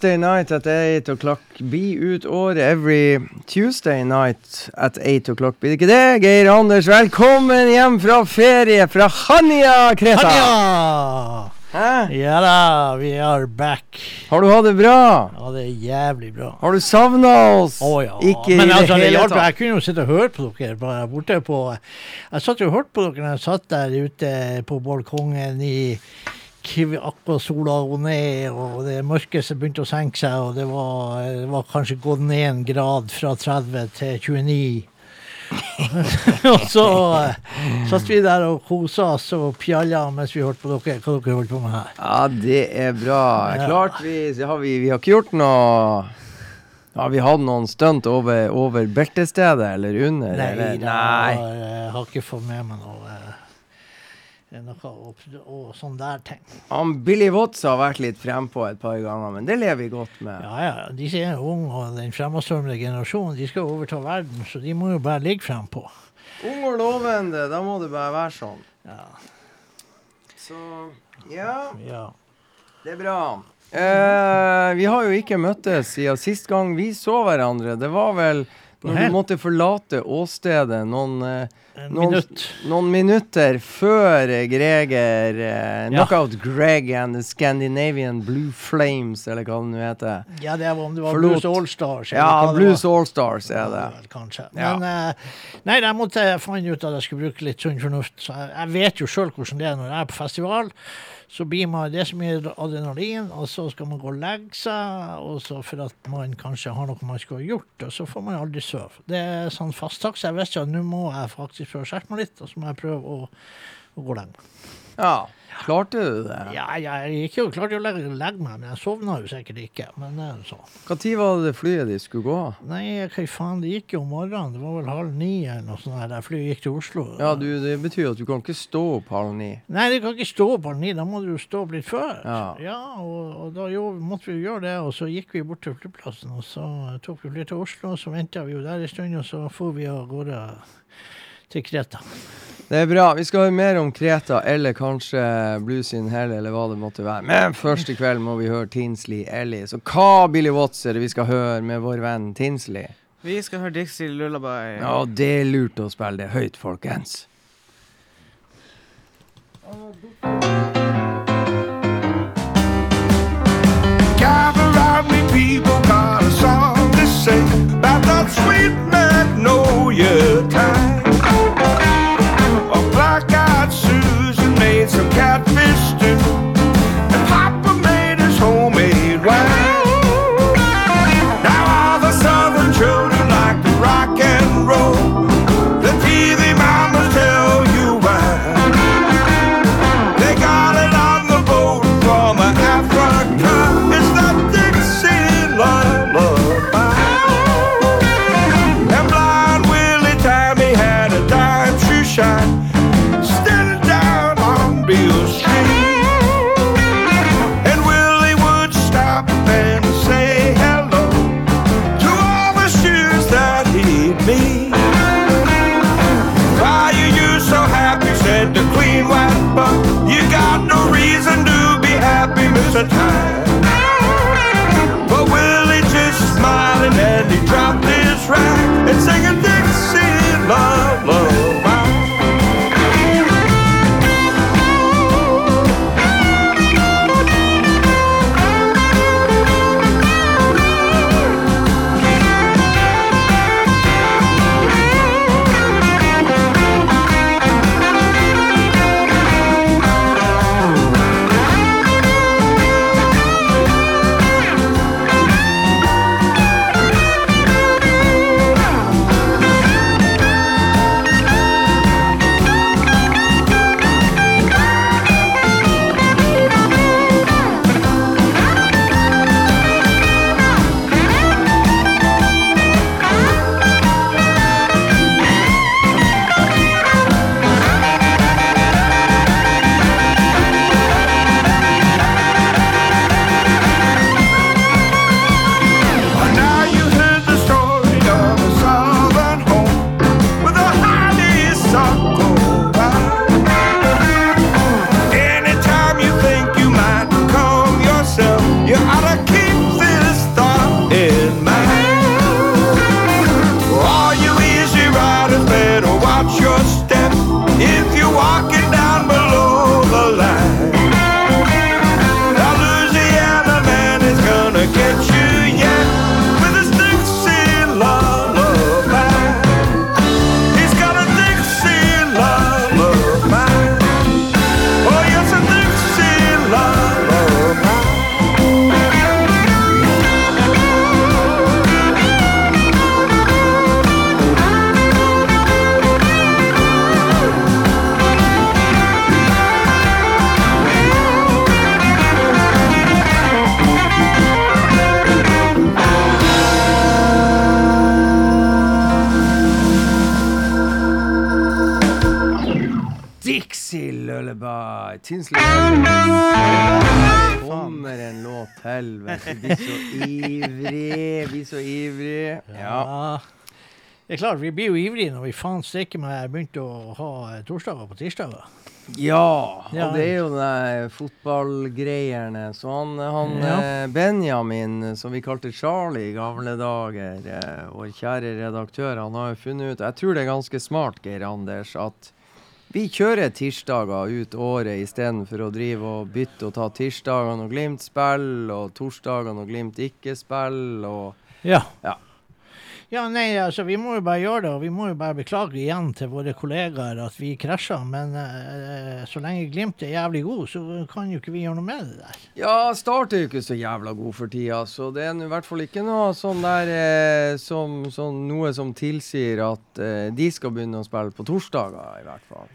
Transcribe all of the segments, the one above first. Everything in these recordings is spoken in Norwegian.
Thursday night at 8 o'clock. Be ut året every Tuesday night at 8 o'clock. Blir det ikke det, Geir Anders? Velkommen hjem fra ferie fra Hanja, Kreta! Hanja! Hæ? Ja da, vi er back. Har du hatt det bra? Ja, det er jævlig bra. Har du savna oss? Å ja. Ikke Men i altså, det hele tatt. Jeg kunne jo sitte og høre på dere bare borte på Jeg satt jo og hørte på dere når jeg satt der ute på balkongen i Aqua Sola ned, og det mørket begynte å senke seg, og det var, det var kanskje gått ned en grad fra 30 til 29. og så eh, satt vi der og kosa oss og pjalla mens vi hørte på dere. Hva dere holdt på med her. Ja, det er bra. Klart vi, har vi Vi har ikke gjort noe Har vi hatt noen stunt over, over beltestedet eller under? Nei, eller? Nei. jeg har ikke fått med meg noe, eh, noe opp, og sånn der ting. Han Billy Watts har vært litt frempå et par ganger, men det lever vi godt med. Ja, ja, de som er unge og den fremadstormende generasjonen, de skal overta verden, så de må jo bare ligge frempå. Ung og lovende, da må det bare være sånn. Ja, Så ja, ja. det er bra. Eh, vi har jo ikke møttes siden sist gang vi så hverandre. Det var vel når du måtte forlate åstedet noen, eh, noen, minutt. noen minutter før Greger eh, Ja. Knockout Greg and the Scandinavian Blue Flames, eller hva det nå heter. Ja, det var om det var Forlot. Blues Allstars. Ja, Blues. Allstars er det. Ja, kanskje. Ja. Men eh, nei, jeg måtte fant ut at jeg skulle bruke litt sunn fornuft. Så jeg, jeg vet jo sjøl hvordan det er når jeg er på festival. Så blir man det er gir adrenalin, og så skal man gå og legge seg, og så for at man kanskje har noe man skulle ha gjort, og så får man aldri sove. Det er sånn fasttak, så jeg visste at nå må jeg faktisk prøve å skjerpe meg litt, og så må jeg prøve å, å gå og. Ja, klarte du det? Ja, jeg gikk jo klart å legge, legge meg, men jeg sovna jo sikkert ikke. Men det er sånn. Når var det flyet ditt skulle gå? Nei, hva faen, det gikk jo om morgenen. Det var vel halv ni eller noe sånt der. Flyet gikk til Oslo. Ja, du, Det betyr at du kan ikke stå opp halv ni. Nei, du kan ikke stå opp halv ni, da må du jo stå opp litt før. Ja. og, og da jo, måtte vi jo gjøre det, og så gikk vi bort til flyplassen, og så tok vi flyet til Oslo, og så venta vi jo der en stund, og så for vi av gårde til Kreta. Det er bra. Vi skal høre mer om Kreta, eller kanskje Blues in Hell, eller hva det måtte være. Men først i kveld må vi høre Tinsley Ellie. Så hva, Billy Watts, er det vi skal høre med vår venn Tinsley? Vi skal høre Dixie Lullaby. Ja, det er lurt å spille det høyt, folkens. Gather round me, people, got a song to sing about that sweet magnolia time. distant Tinsley Kommer en låt til, vet du. Blir så ivrig, blir så ivrig. Ja. Det er klart, vi blir jo ivrige når vi faen steike meg begynte å ha eh, torsdager på tirsdager. Ja, Ja. det er jo de fotballgreiene. Så han, han Ja. eh, Benjamin, som vi kalte Charlie i gamle dager, eh, vår kjære redaktør, han har jo funnet ut Jeg tror det er ganske smart, Geir Anders, at vi kjører tirsdager ut året istedenfor å drive og bytte og ta tirsdagene og Glimt spill, og torsdagene og Glimt ikke spill, og Ja. Ja. Ja, nei, altså, vi må jo bare gjøre det, og vi må jo bare beklage igjen til våre kollegaer at vi krasja. Men uh, så lenge Glimt er jævlig god, så kan jo ikke vi gjøre noe med det der. Ja, Start er jo ikke så jævla god for tida, så det er i hvert fall ikke noe sånn der eh, som, sånn, Noe som tilsier at eh, de skal begynne å spille på torsdager, i hvert fall.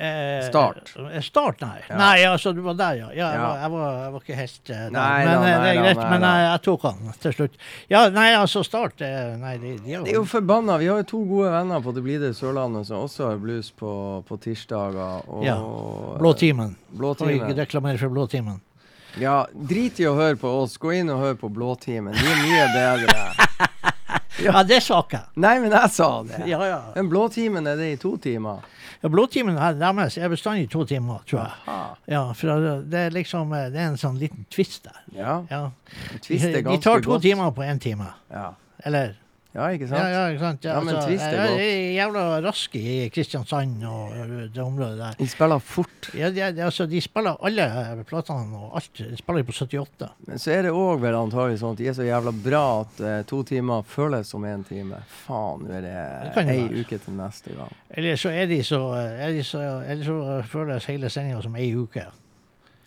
Eh, Start. eh, Start, nei. Ja. Nei, altså, du var der, ja. ja, jeg, Ja. Var, jeg, var, jeg var ikke helt eh, der. Nei men eh, nei det er greit. men jeg, jeg tok han til slutt. Ja, nei, altså, Start Nei, de, de Det er jo forbanna. Vi har jo to gode venner på Det blide Sørlandet som også har blues på, på tirsdager. Og, Ja. Blåtimen. Kan vi ikke reklamere for Blåtimen? Ja, drit i å høre på oss. Gå inn og hør på Blåtimen. De er mye bedre. Ja, det sa ikke jeg. Nei, men jeg sa det. Ja, ja. Men Blåtimen er det i to timer. Ja blodtimen deres er bestandig to timer, tror jeg. Ja, for det er liksom eh, Det er en sånn liten twist der. Ja. Ja. De, de tar to godt. timer på én time. Ja. Eller ja, ikke sant? ja, ikke sant. Ja, men twist er jeg godt. er jævla raske i Kristiansand og det området der. De spiller fort. Ja, de, de, altså, de spiller alle eh, platene og alt. De spiller på 78. Men så er det òg vel antagelig sånn at de er så jævla bra at eh, to timer føles som én time. Faen, nå er det, Det ei være. uke til neste gang. Eller så er de så, er de så Eller så føles hele sendinga som ei uke.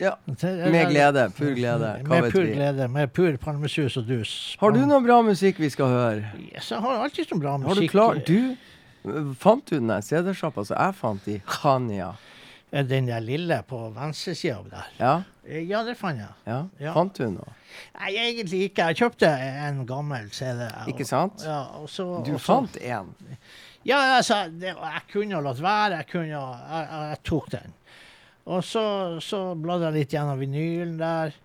Ja. Med glede. Pur glede. Hva Med pur vi? glede. Med pur palmesus og dus. Har du noe bra musikk vi skal høre? Yes, jeg har alltid noe bra musikk. Har du klart Du, fant du den der CD-sjappa som jeg fant i Khania? Er Den der lille på venstresida der. Ja? Ja, det fant jeg. ja? Ja. Fant du noe? Nei, egentlig ikke. Jeg kjøpte en gammel CD. Ikke sant? Ja, og så, Du og fant én. Ja, altså, det, jeg kunne latt være. Jeg kunne jeg, jeg tok den. Og så, så bladde jeg litt gjennom vinylen der.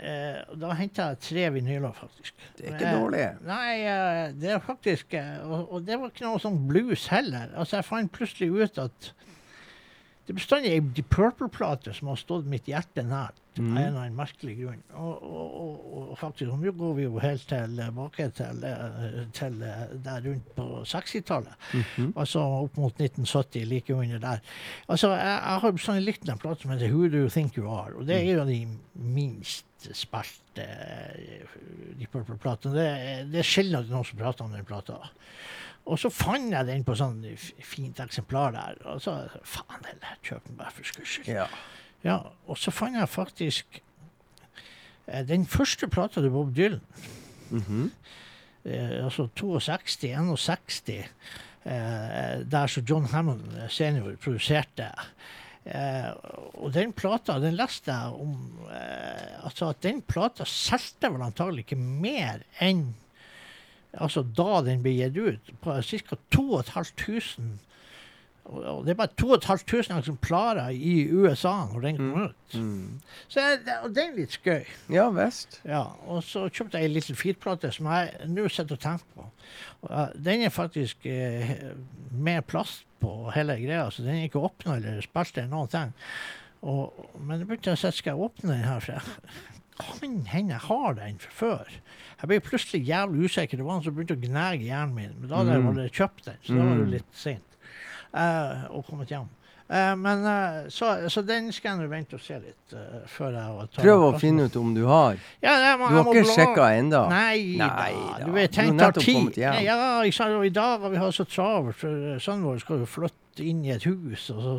Eh, da henta jeg tre vinyler, faktisk. Det er ikke Eh, dårlig. Nei, eh, det er faktisk eh, og, og det var ikke noe sånn blues heller. Altså, jeg fant plutselig ut at det er bestandig ei Deep Purple-plate som har stått mitt hjerte nært. Mhm. Av en eller annen merkelig grunn. Og, og, og, og faktisk, nå går vi jo helt tilbake til, eh, til eh, der rundt på 60-tallet. Mhm. Altså opp mot 1970, like under der. Altså, jeg, jeg har bestandig likt en plate som heter Who Do You Think You Are? Og det er jo de minst spilte eh, de Purple-platene. Det, det er sjelden at noen som prater om den plata. Og så fant jeg den på sånn fint eksemplar der. Og så faen heller, kjøp den bare for skurs skyld. Ja. Ja, og så fant jeg faktisk eh, den første plata til Bob Dylan Mhm. eh, altså 62, 61, eh, der som John Hammond eh, senior produserte. Eh, og den plata, den leste jeg om eh, Altså at den plata solgte vel antagelig ikke mer enn Altså da den ble gitt ut, på ca. 2500 og det er bare 2500 eksemplarer i USA når den kom ut. Mm. Så det, det er litt skøy. Ja visst. Ja, og så kjøpte jeg ei liten Feet-plate som jeg nå sitter og tenker på. Den er faktisk eh, med plast på hele greia, så den er ikke åpna eller spilt eller noen ting. Og, men jeg begynte å si skal jeg åpne den her, for jeg kan hende jeg har den fra før. Jeg ble plutselig jævlig usikker. Det var noen som begynte å gnage hjernen min. Men da hadde jeg Mm. allerede kjøpt den, så da var det Mm. litt seint. Eh, og kommet hjem. Eh, men eh, så, så den skal jeg nå vente og se litt før jeg tar Prøv å finne ut om du har. Ja, jeg må, Du har ikke sjekka ennå? Nei, da. da. Du vet, har tenk tar tid. Nei, Ja? Og i dag har vi hatt så travelt, for sønnen vår skal jo flytte inn i et hus. Og så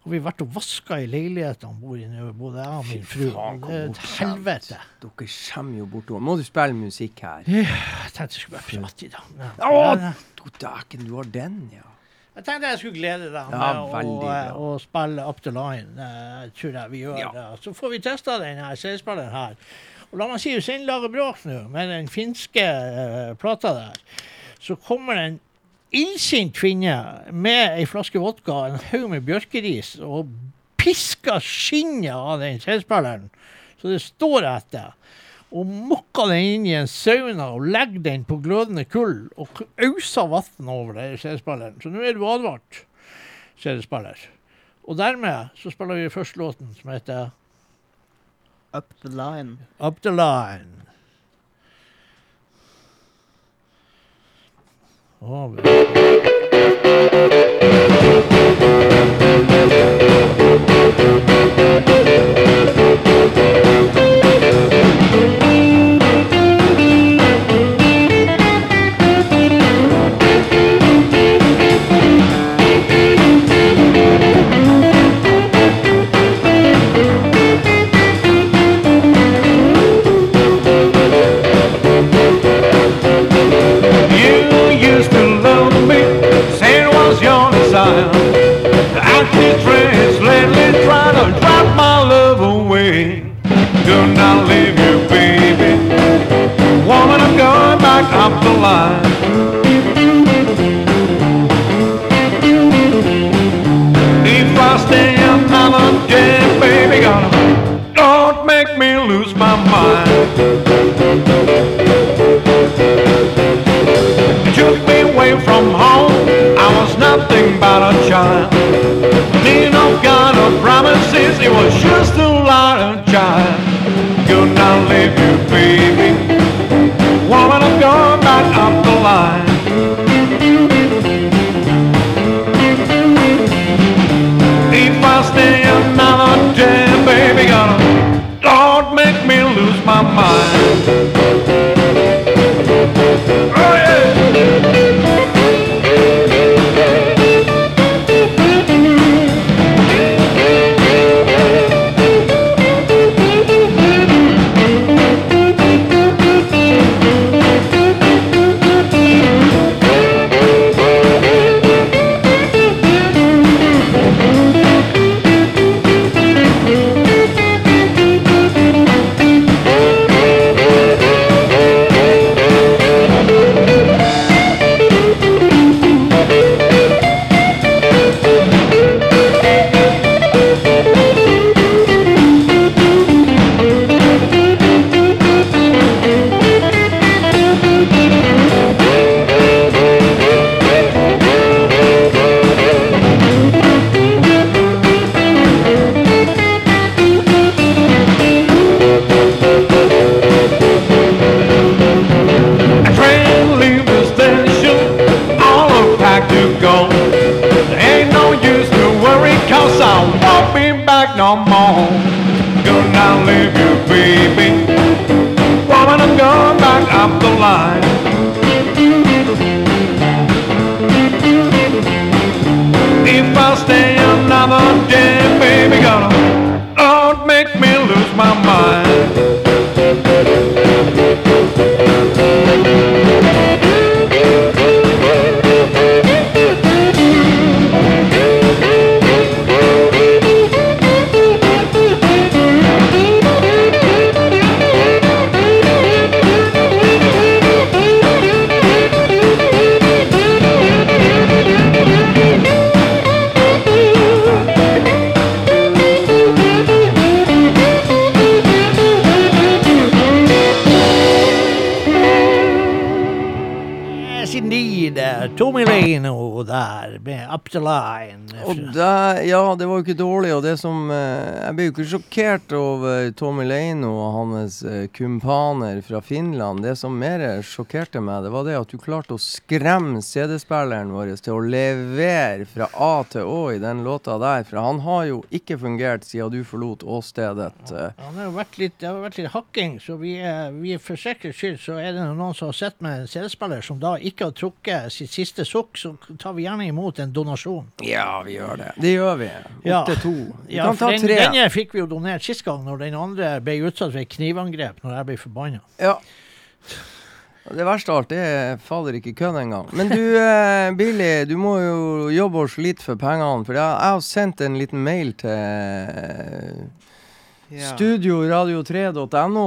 har vi vært og vaska i leilighetene bor i nå, både jeg og min fru. Det er et helvete. Dere kommer jo bortover. Må du spille musikk her? Jeg tenkte jeg skulle være fattig, da. dag. Å, dæken, du har den, ja. Jeg tenkte jeg skulle glede deg med Ja, å, å spille Up the Line. Uh, tror jeg vi gjør Ja. det. Så får vi testa denne CD-spilleren her. Og la meg si, lager bråk nå, med den finske uh, plata der, så kommer det en illsint kvinne med ei flaske vodka, en haug med bjørkeris og pisker skinnet av den CD-spilleren, så det står etter. Og mokka den inn i en sauna og legger den på glødende kull og ausa vann over det CD-spilleren. Så nå er du advart, CD-spiller. Og dermed så spiller vi først låten som heter Up the line. Up the Line. Å, vi- Do not leave you, baby. Woman, I'm going back up the line. Jo ikke sjokkert over Tommy og hans eh, kumpaner fra Finland. Det som mer sjokkerte meg, det var det at du klarte å skremme CD-spilleren vår til å levere fra A til Å i den låta der. For han har jo ikke fungert siden du forlot åstedet. Ja, det, har vært litt, har vært litt hakking, så vi er, vi for sikkerhets skyld så er det noen som har sett med en CD-spiller som da ikke har trukket sitt siste sukk, så tar vi gjerne imot en donasjon. Ja, vi gjør det. Det gjør vi. Ja. Opp til to. Vi Ja, kan ta den, tre. denne fikk vi jo donert sist gang, når den andre ble utsatt for et knivangrep når jeg ble forbanna. Ja. Det verste av alt, det er fader ikke kødd engang. Men du, eh, Billy, du må jo jobbe og slite for pengene. For jeg, jeg har sendt en liten mail til eh, Ja. studioradio3.no.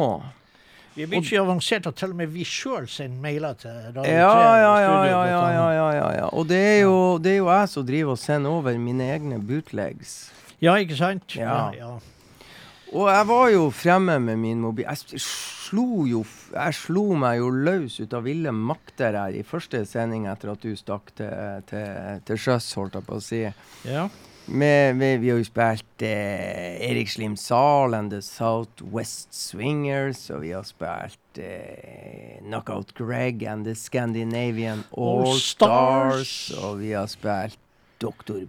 Vi er blitt så avansert at til og med vi sjøl sender mailer til Radio 3. Ja, ja, ja, ja, ja, ja, ja, ja, ja. Og det er, jo, det er jo jeg som driver og sender over mine egne bootlegs. Ja, ikke sant? Ja. ja. Og jeg var jo fremme med min mobil. Jeg slo jo Jeg slo meg jo løs ut av ville makter her i første sending etter at du stakk til, til, til sjøs, holdt jeg på å si. ja. Med, med, vi har jo spilt eh, Erik Slim Zahl and The Southwest Swingers, og vi har spilt eh, Knockout Greg and The Scandinavian All All-Stars. Stars, og vi har spilt Dr.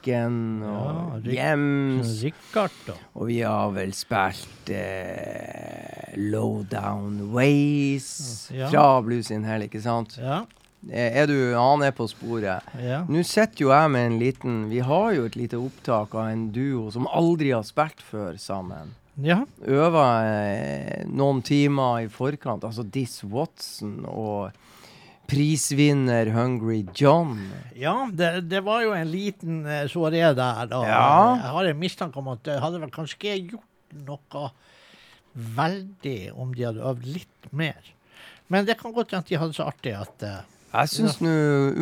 Becken og Ja. Rikard. Og vi har vel spilt eh, Low Down Ways Ja. fra Blues in Hell, ikke sant? Ja. Eh, Er du Han er på sporet. ja. Nå sitter jo jeg med en liten Vi har jo et lite opptak av en duo som aldri har spilt før sammen. ja. Øver eh, noen timer i forkant. Altså Diss Watson og prisvinner Hungry John. Ja, det, det var jo en liten uh, soaré der. da. Ja. Jeg har en mistanke om at det hadde vel kanskje gjort noe veldig om de hadde øvd litt mer. Men det kan godt hende at de hadde så artig at uh, Jeg syns nå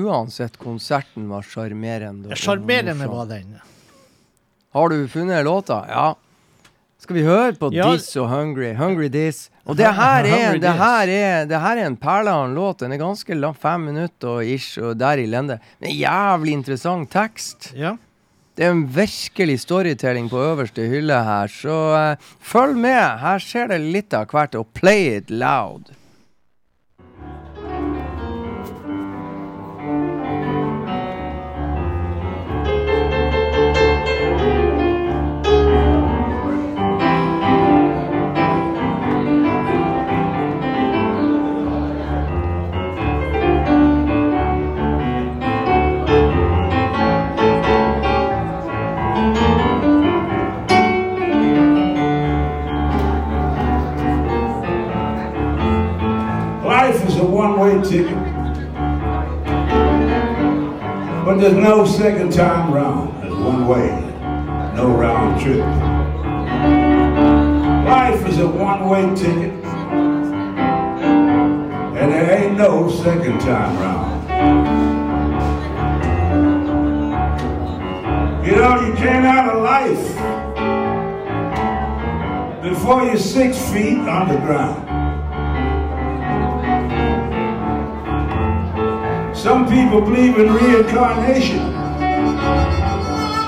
uansett konserten var sjarmerende. og Sjarmerende var den. Har du funnet låta? Ja. Skal vi høre på Ja. Diss og Hungry? Hungry Diss. Og det her er, det her er, det her er en perle av en låt. Den er ganske lang, fem minutter og ish, og der i lende. Men jævlig interessant tekst. Ja. Det er en virkelig storytelling på øverste hylle her, så uh, følg med. Her skjer det litt av hvert, og play it loud. Ticket. But there's no second time round. There's one way, no round trip. Life is a one-way ticket. And there ain't no second time round. You know, you came out of life before you're six feet underground. Some people believe in reincarnation.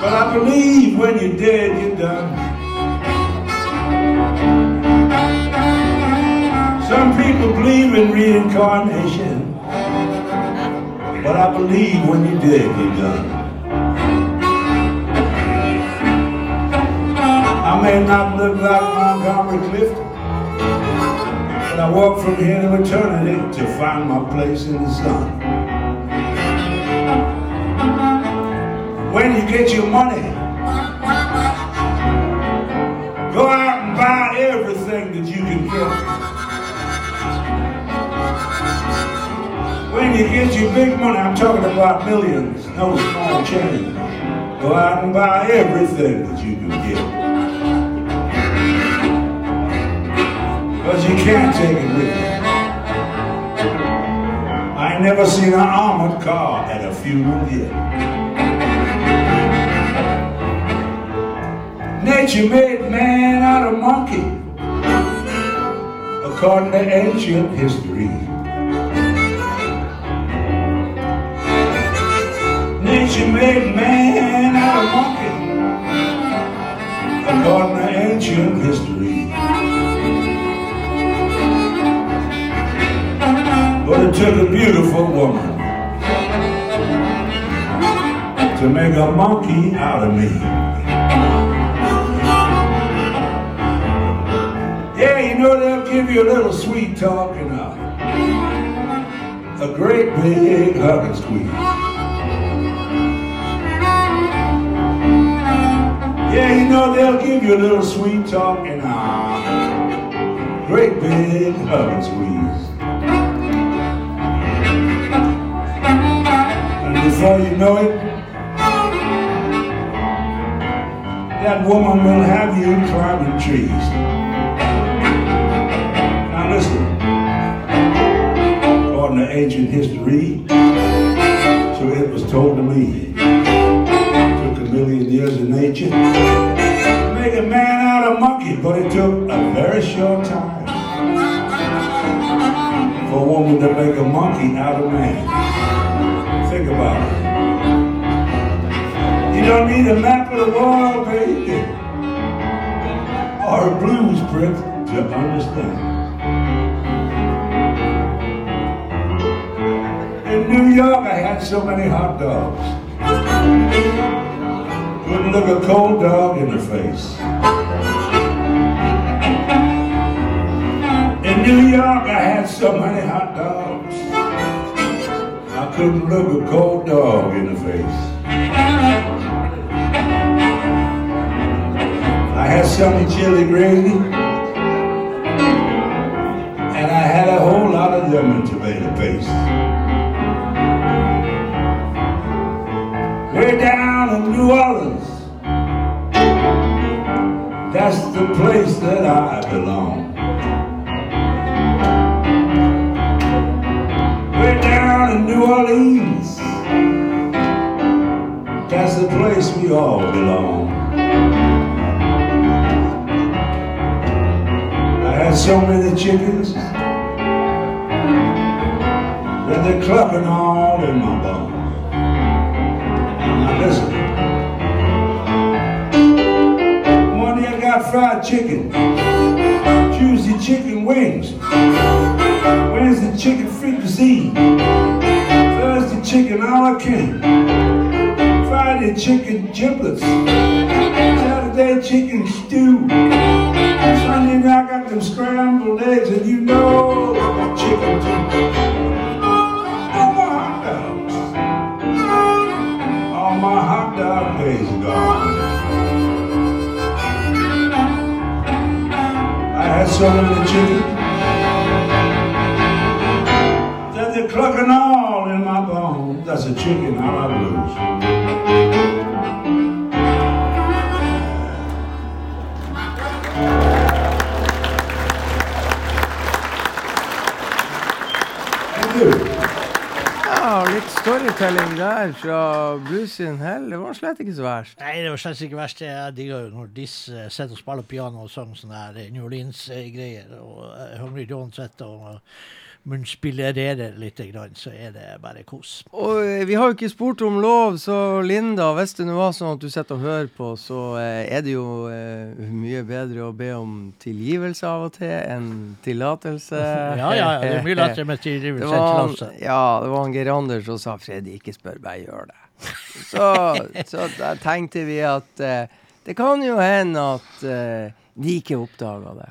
But I believe when you're dead, you're done. Some people believe in reincarnation. But I believe when you're dead, you're done. I may not look like Montgomery Clifton. But I walk from here to eternity to find my place in the sun. When you get your money, go out and buy everything that you can get. When you get your big money, I'm talking about millions, no small change. Go out and buy everything that you can get. Because you can't take it with you. I never seen an armored car at a funeral yet. Nature made man out of monkey, according to ancient history. Nature made man out of monkey, according to ancient history. But it took a beautiful woman to make a monkey out of me. Know they'll give you a little sweet talk and a, a great big hug and squeeze. Yeah, you know they'll give you a little sweet talk and a great big hug and squeeze. And before you know it, that woman will have you climbing trees. According to ancient history, so it was told to me. It took a million years of nature. to Make a man out of monkey, but it took a very short time for a woman to make a monkey out of man. Think about it. You don't need a map of the world, baby, or a blues print to understand. New York, I had so many hot dogs. Couldn't look a cold dog in the face. In New York, I had so many hot dogs. I couldn't look a cold dog in the face. I had some chili gravy, that I belong. Slett ikke så verst. Nei, det var slett ikke verst. Jeg digger jo når Diss eh, sitter og spiller piano og synger sånne her eh, New Orleans-greier. Og eh, Hungry John sitter og munnspillererer litt, så er det bare kos. Og eh, vi har jo ikke spurt om lov, så Linda, hvis det nå var sånn at du sitter og hører på, så eh, er det jo eh, mye bedre å be om tilgivelse av og til enn tillatelse. Ja, ja, ja, det er mye lettere med tilgivelse enn tillatelse. ja, det var han Geir Anders som sa 'Freddy, ikke spør, bare gjør det'. Så, så da tenkte vi at eh, det kan jo hende at eh, de ikke oppdaga det.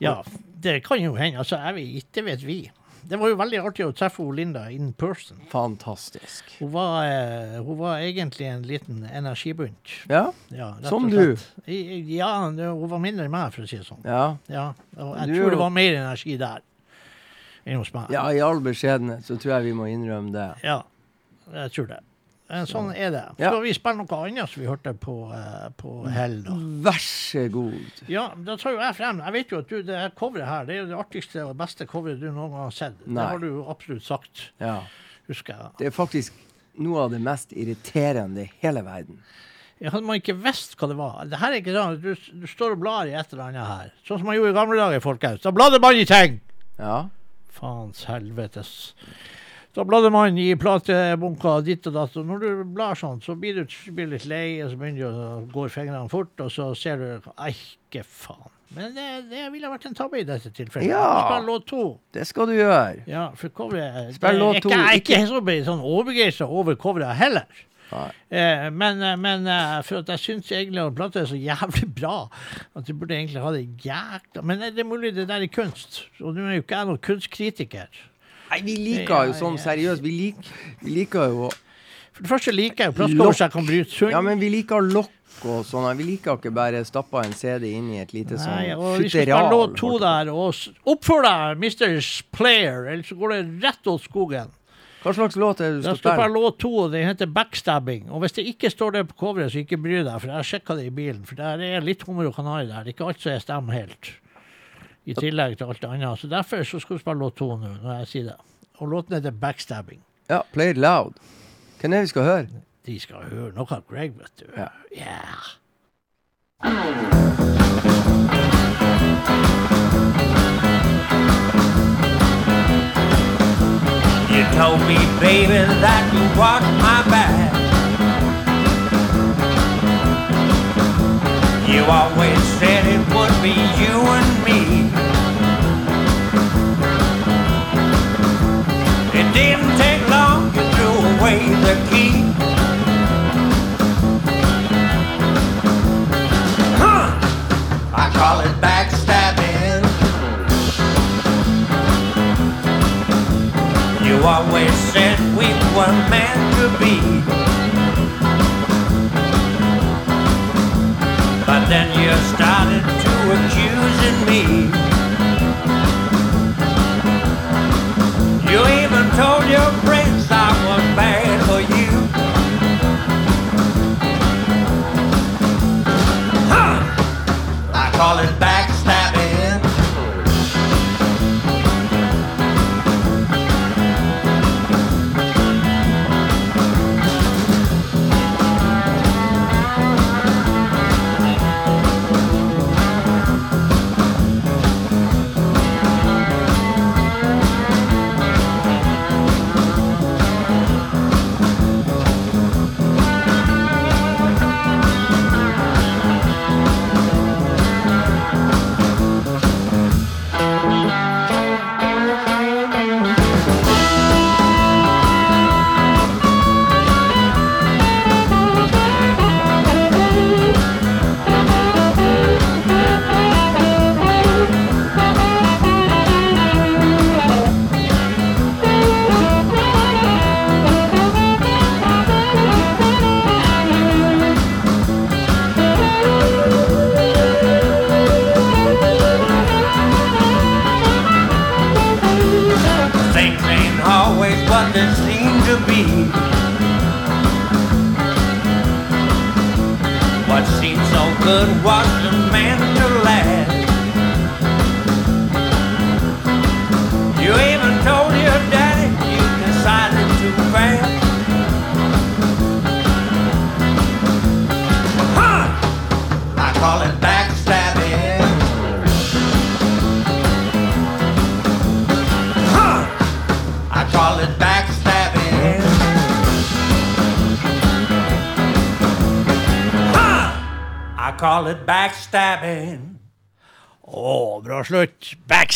Ja, det kan jo hende. Altså, jeg vet, det vet vi. Det var jo veldig artig å treffe Linda in person. Fantastisk. Hun var, eh, hun var egentlig en liten energibunt. Ja, Ja, Som du. Ja, hun var mindre enn meg, for å si det sånn. ja. Ja, og jeg Du- tror det var mer energi der enn hos meg. ja, i all beskjedenhet så tror jeg vi må innrømme det. Ja, jeg tror det. Eh, Sånn er det. Ja. Vi spille noe annet som vi hørte på, eh, på Hell, da? Vær så god. Ja, da tar jo jeg frem Jeg vet jo at du, det her coveret her, det er jo det artigste og beste coveret du noen gang har sett. Nei. Det har du jo absolutt sagt, Ja. husker jeg. Det er faktisk noe av det mest irriterende i hele verden. Jeg hadde man ikke visst hva det var. Det her er ikke sånn, du, du står og blar i et eller annet her. Sånn som man gjorde i gamle dager, folkens. Da bladde man i ting! Ja. Faens helvetes. Da bladde man i platebunker ditt og datt, og når du blar sånn, så blir du blir litt lei, og så begynner du å gå fingrene fort, og så ser du Eike faen. Men det, det ville vært en tabbe i dette tilfellet. Ja. Spill låt to. Det skal du gjøre. Ja, for coveret Spill låt to, Jeg er ikke ikke- så sånn overbegeistra over coveret heller. Eh, men eh, men eh, for at jeg syns egentlig at plata er så jævlig bra at du burde egentlig ha det jækla Men det er mulig det der er kunst. Og nå er jo ikke jeg noen kunstkritiker. Nei, vi liker jo sånn seriøst. Vi, lik, vi liker jo For det første liker jeg jo plastcover så jeg kan bryte sund. Ja, men vi liker lokk og sånn. Vi liker ikke bare stappe en CD inn i et lite sånn og vi skal spille futteral. låt to der, og oppfør deg, Mr. Player, ellers går det rett åt skogen. Hva slags låt er det du skal spille? låt to, og den heter Backstabbing. Og hvis det ikke står det på coveret, så ikke bry deg, for jeg har sjekka det i bilen. For det er litt hummer og kanari der. Det er ikke alt som er stemmer helt. I tillegg til alt det andre. Så derfor så skal vi spille låt to nå, når jeg sier det. Og låten heter Backstabbing. Ja, Play it loud. Hvem er det vi skal høre? De skal høre noe av Greg, vet du. Ja. Yeah. You told me, baby, that you walked my back. You always said it would be you and me. It didn't take long, you threw away the key. Huh! I call it backstabbing. You always said we were meant to be. But then you started to accusing me. You even told your friends I was bad for you. Huh! I call it backstabbing.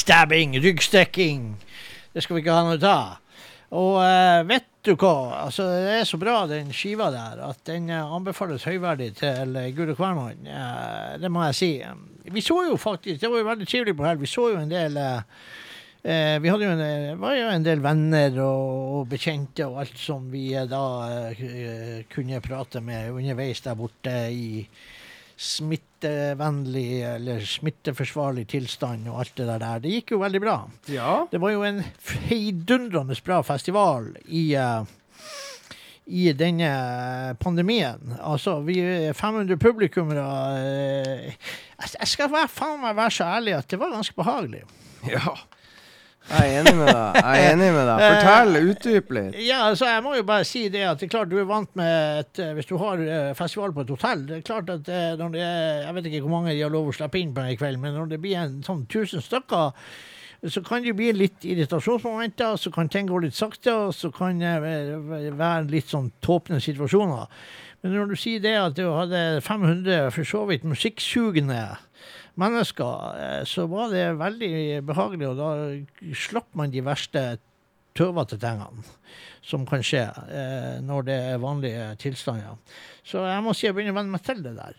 Backstabbing, ryggstikking. Det skal vi ikke ha noe av. Og eh, vet du hva? Altså, det er så bra, den skiva der, at den eh, anbefales høyverdig til Guro Gud og hvermann. Eh, det må jeg si. Vi så jo faktisk, det var jo veldig trivelig på helg, vi så jo en del eh, eh, Vi hadde jo en, eh, var jo en del venner og, og bekjente og alt som vi eh, da eh, kunne prate med underveis der borte i smittevennlig eller smitteforsvarlig tilstand og alt det der. Det gikk jo veldig bra. Ja. Det var jo en heidundrende bra festival i uh, i denne pandemien. Altså, vi er 500 publikummere eh, jeg, jeg skal være, faen meg være så ærlig at det var ganske behagelig. ja. Jeg er enig med deg. Jeg er enig med deg. Fortell, utdyp litt. Ja, altså jeg må jo bare si det at det er klart du er vant med et, eh, Hvis du har eh, festival på et hotell Det er klart at eh, når det er Jeg vet ikke hvor mange de har lov å slippe inn på en kveld, men når det blir en sånn 1000 stykker, så kan det bli litt irritasjonsmomenter, så kan ting gå litt sakte, og så kan det være litt sånn tåpne situasjoner. Men når du sier det at du hadde 500 for så vidt musikksugende mennesker, eh, så var det veldig behagelig, og da slapp man de verste tøvete tingene som kan skje eh, når det er vanlige tilstander. Så jeg må si jeg begynner å venne meg til det der.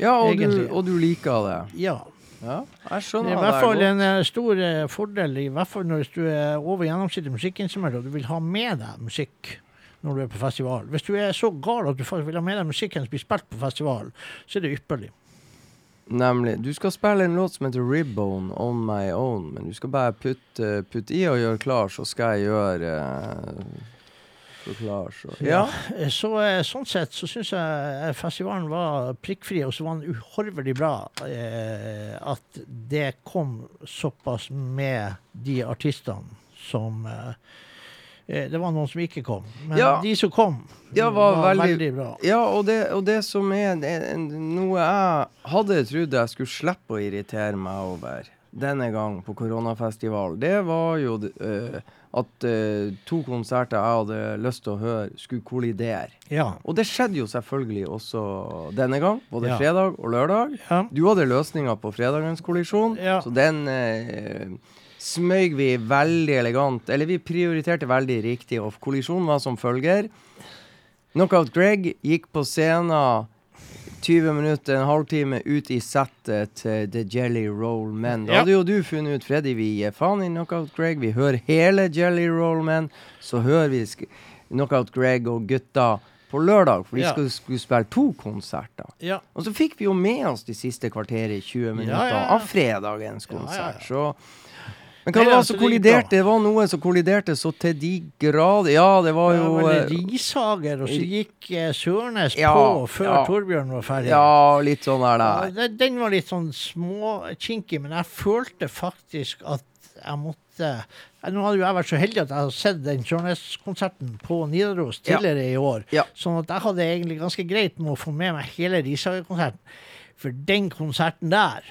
Ja, og du, og du liker det. Ja. Ja, jeg Det er i hvert fall en eh, stor fordel, i hvert fall når du er over gjennomsnittet musikkinstrument, og du vil ha med deg musikk når du er på festival. Hvis du er så gal at du vil ha med deg musikken som blir spilt på festival, så er det ypperlig. Nemlig. Du skal spille en låt som heter Ribbone On My Own, men du skal bare putte, putte i og gjøre klar, så skal jeg gjøre uh så klar, så Ja. ja. Så, eh, sånn sett så syns jeg eh, festivalen var prikkfri, og så var den uhorvelig bra eh, at det kom såpass med de artistene som eh, Eh, Det var noen som ikke kom. Men Ja. de som kom, Ja, var veldig- veldig bra. Ja, og det, og det som er det, noe jeg hadde trodd jeg skulle slippe å irritere meg over denne gang på koronafestival, det var jo uh, at uh, to konserter jeg hadde lyst til å høre, skulle kollidere. Ja. Og det skjedde jo selvfølgelig også denne gang, både Ja. fredag og lørdag. Ja. Du hadde løsninga på fredagens kollisjon, så den eh, smøg vi veldig elegant Eller vi prioriterte veldig riktig, og kollisjonen var som følger. Knockout Greg gikk på scenen 20 minutter, en halvtime ut i settet til The Jelly Roll Men. Da hadde jo du funnet ut, Freddy, vi gir faen i Knockout Greg. Vi hører hele Jelly Roll Men. Så hører vi Knockout Greg og gutta på lørdag, for de Ja. skulle, skulle spille to konserter. Ja. Og så fikk vi jo med oss de siste kvarteret, 20 minutter, Ja, av fredagens konsert. Så Men hva var det altså, som kolliderte? Det var noe som kolliderte så til de grader Ja, det var jo ja, vel eh, og så gikk eh, Sørnes Ja, på før ja. Torbjørn var ferdig. Ja, litt sånn der Ja, den- var litt sånn småkinkig, men jeg følte faktisk at jeg måtte Eh, Nå hadde jo jeg vært så heldig at jeg hadde sett den Sørnes-konserten på Nidaros Ja. tidligere i år. Ja. Sånn at jeg hadde egentlig ganske greit med å få med meg hele Rishager-konserten. For den konserten der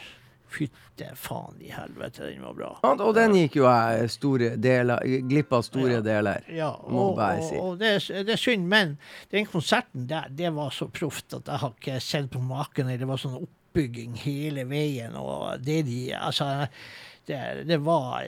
Fytte faen i helvete, den var bra. Og den gikk jo jeg store deler, glipp av store Ja. deler. Ja, Må og, bare og, si. og det, er- det er synd, men den konserten der, det var så proft at jeg har ikke sett på maken. Det var sånn oppbygging hele veien, og det de Altså, det, det var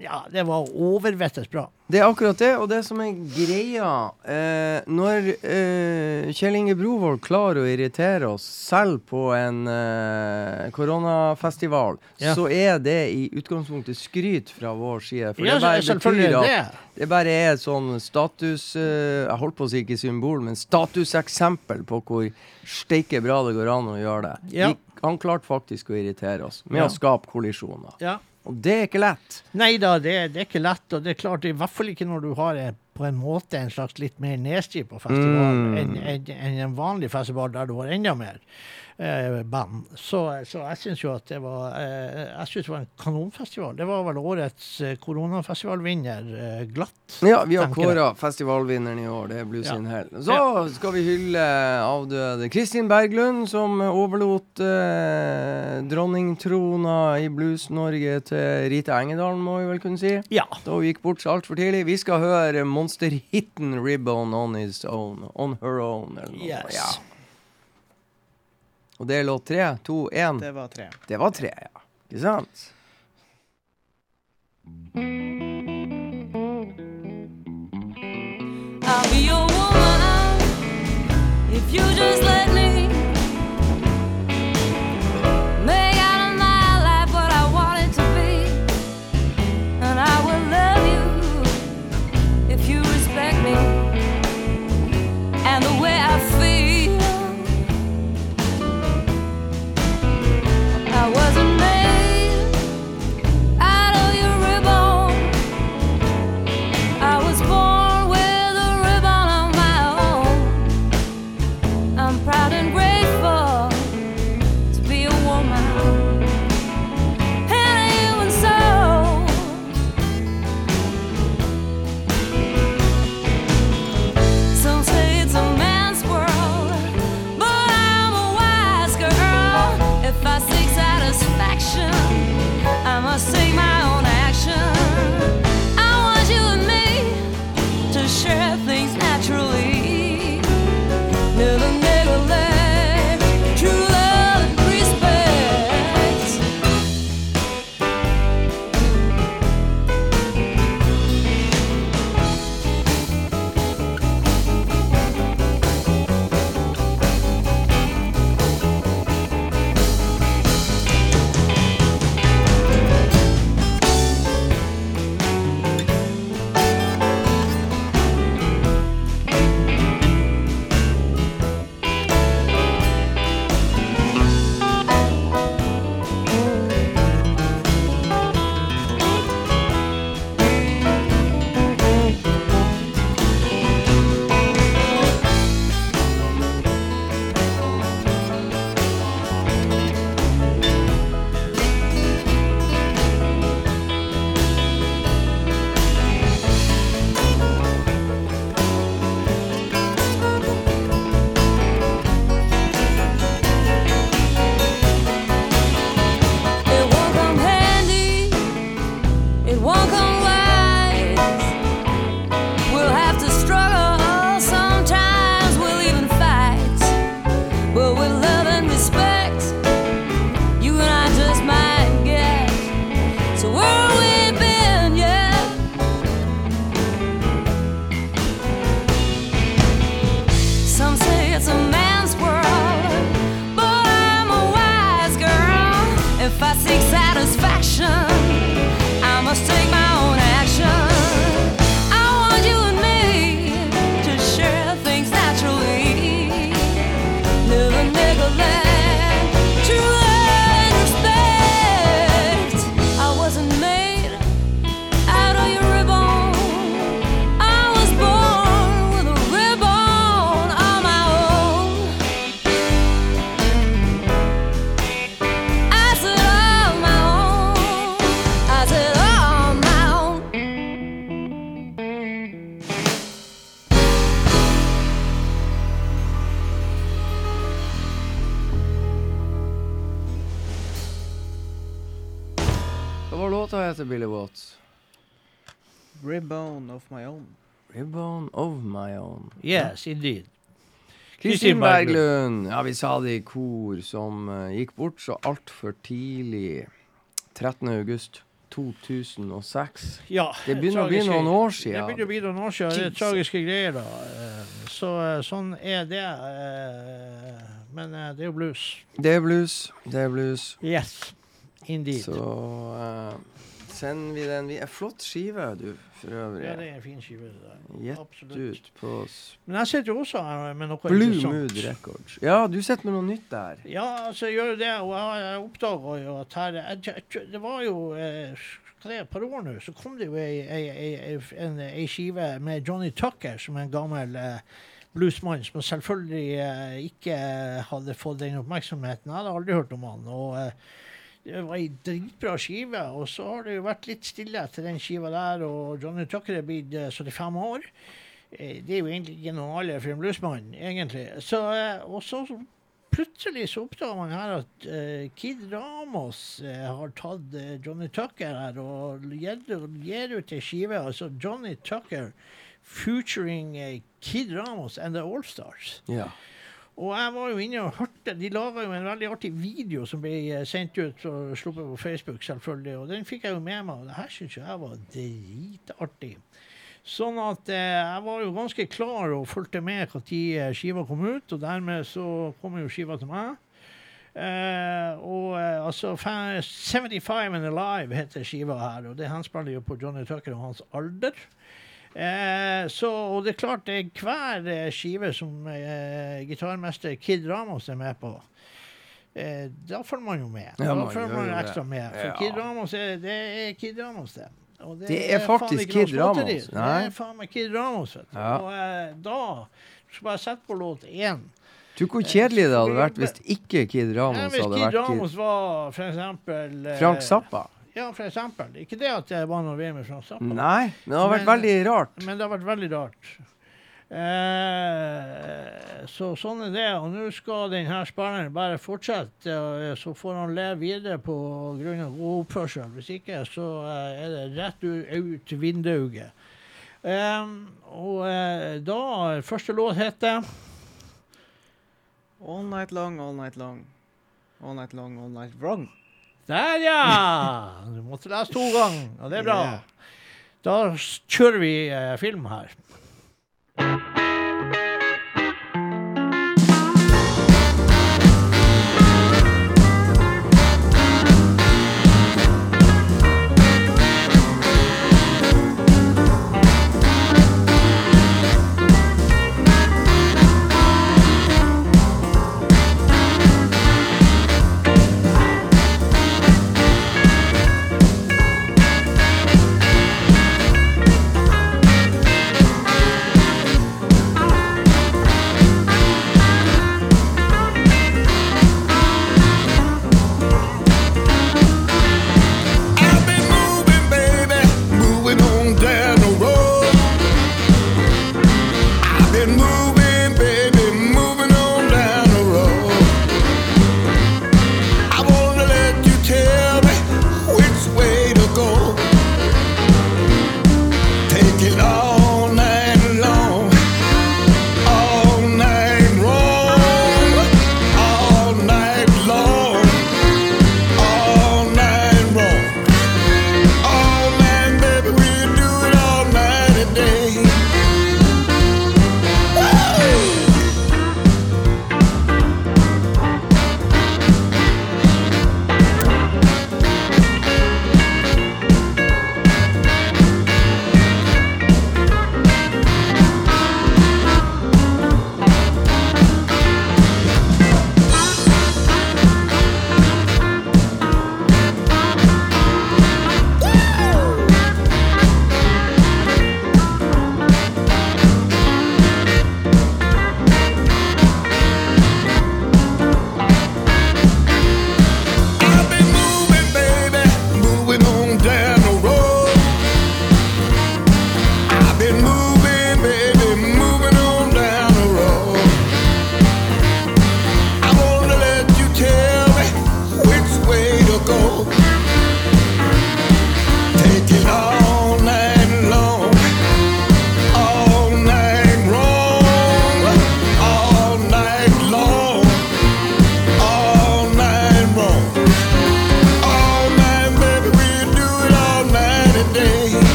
Ja, det var overvettes bra. Det er akkurat det, og det som er greia eh, Når eh, Kjell Inge Brovold klarer å irritere oss selv på en eh, koronafestival, Ja. så er det i utgangspunktet skryt fra vår side. For Ja, det bare betyr at det bare er sånn status eh, Jeg holdt på å si ikke symbol, men statuseksempel på hvor steike bra det går an å gjøre det. Ja. Vi, han klarte faktisk å irritere oss med å skape kollisjoner. Ja. Og det er ikke lett. Nei da, det, det er ikke lett, og det er klart, i hvert fall ikke når du har på en måte en slags litt mer nedstid på festival Mm. enn en, en, en vanlig festival der du har enda mer eh, band. Så, så jeg syns jo at det var eh, Jeg synes det var en kanonfestival. Det var vel årets eh, koronafestivalvinner eh, glatt. Ja, vi har kåra festivalvinneren i år. Det er Blues Ja. in Hell. Så skal vi hylle avdøde Kristin Berglund, som overlot eh, dronningtrona i Blues-Norge til Rita Engedalen, må vi vel kunne si. Ja. Da hun gikk bort så altfor tidlig. Vi skal høre monsterhiten 'Ribbon On His Own'. On Her Own, eller noe. Yes. Ja. Og det er låt tre, to, én. Det var tre. Det var tre, ja. Ikke sant? I'll be your woman if you just let me own. Yes. Kristin Berglund. Ja, vi sa det i kor, som uh, gikk bort så altfor tidlig. 13. august 2006. Ja, Det begynner å bli noen år Det begynner å bli noen år siden. Det er tragiske greier, da. Eh, Så eh, sånn er det. Men det er jo blues. Det er blues. Det er blues. Yes, indeed. Så uh, sender vi den vi er Flott skive, du, for øvrig. Ja, det er en fin skive. Gjett ut på Men jeg sitter jo også her med noe Blue. Mood Records. Ja, du sitter med noe nytt der. Ja, altså, jeg gjør jo det, og jeg, oppdaga jo at her jeg, jeg, jeg- Det var jo eh, et par år nå, så kom det jo ei, ei, ei, ei, skive med Johnny Tucker, som er en gammel eh, bluesmann som selvfølgelig eh, ikke hadde fått den oppmerksomheten. Jeg hadde aldri hørt om han. og eh, det var ei dritbra skive, og så har det jo vært litt stille etter den skiva der, og Johnny Tucker er blitt eh, 75 år. Eh, Det er jo egentlig ikke noe alder for en bluesmann, egentlig. Så, eh, og så plutselig så oppdager man her at eh, Kid Ramos eh, har tatt eh, Johnny Tucker her og gir, ut ei skive. Altså Johnny Tucker featuring eh, Kid Ramos and the Allstars. Ja. Og jeg var jo inne og hørte De laga jo en veldig artig video som ble eh, sendt ut og sluppet på Facebook, selvfølgelig. Og den fikk jeg jo med meg, og det her syns jeg var dritartig. Sånn at eh, jeg var jo ganske klar og fulgte med når skiva kom ut, og dermed så kom jo skiva til meg. Eh, og eh, altså 75 and Alive heter skiva her, og det henspiller jo på Johnny Tucker og hans alder. Eh, så, og det er klart, det er hver eh, skive som eh, gitarmester Kid Ramos er med på. Eh, da følger man jo med. Ja, da følger man ekstra det. med. For Ja. Kid Ramos er, det er Kid Ramos, det. Og Det er faen faktisk Kid Ramos. Det er faen meg Kid Ramos, vet du. Ja. Og eh, da skal bare sette på låt én. Du, hvor kjedelig det hadde vært hvis ikke Kid Ramos Ramos hvis hadde Kid vært Kid Ramos var for eksempel eh, Frank Zappa. Ja, for eksempel. Ikke det at jeg var noe VM i Frankrike. Nei, men det har vært Men- veldig rart. Men det har vært veldig rart. Eh, så sånn er det. Og nå skal denne spilleren bare fortsette, så får han leve videre på grunn av god oppførsel. Hvis ikke, så eh, er det rett ut vinduet. Eh, og eh, da Første låt heter All night long, all night long. All night long, all night wrong. Der, ja! Du måtte lese to ganger, og det er bra. Da kjører vi eh, film her.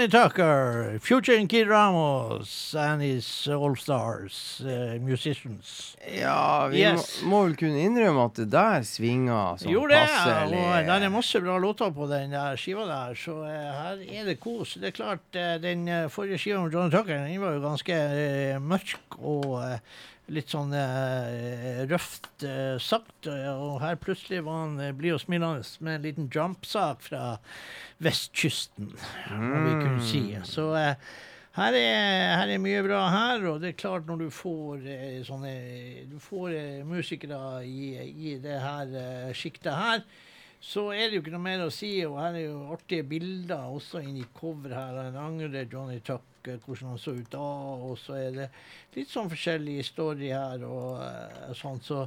Johnny Tucker, Future Kid Ramos and his all-stars uh, musicians. Ja, vi Yes. må, må vel kunne innrømme at det der svinger sånn Jo, det passelig. og det er masse bra låter på den der skiva der, så uh, her er det kos. Det er klart, uh, den eh, forrige skiva med Johnny Tucker den var jo ganske eh, mørk og eh, litt sånn eh, røft eh, sagt, og her plutselig var han eh, blid og smilende med en liten jumpsak fra vestkysten, om vi kunne si. Så eh, her er, her er mye bra her, og det er klart når du får eh, sånne Du får eh, musikere i, i det her eh, sjiktet her, så er det jo ikke noe mer å si. Og her er jo artige bilder også inni cover her. En angrer Johnny Tuck, eh, hvordan han så ut da. Og så er det litt sånn forskjellig story her og eh, sånn. Så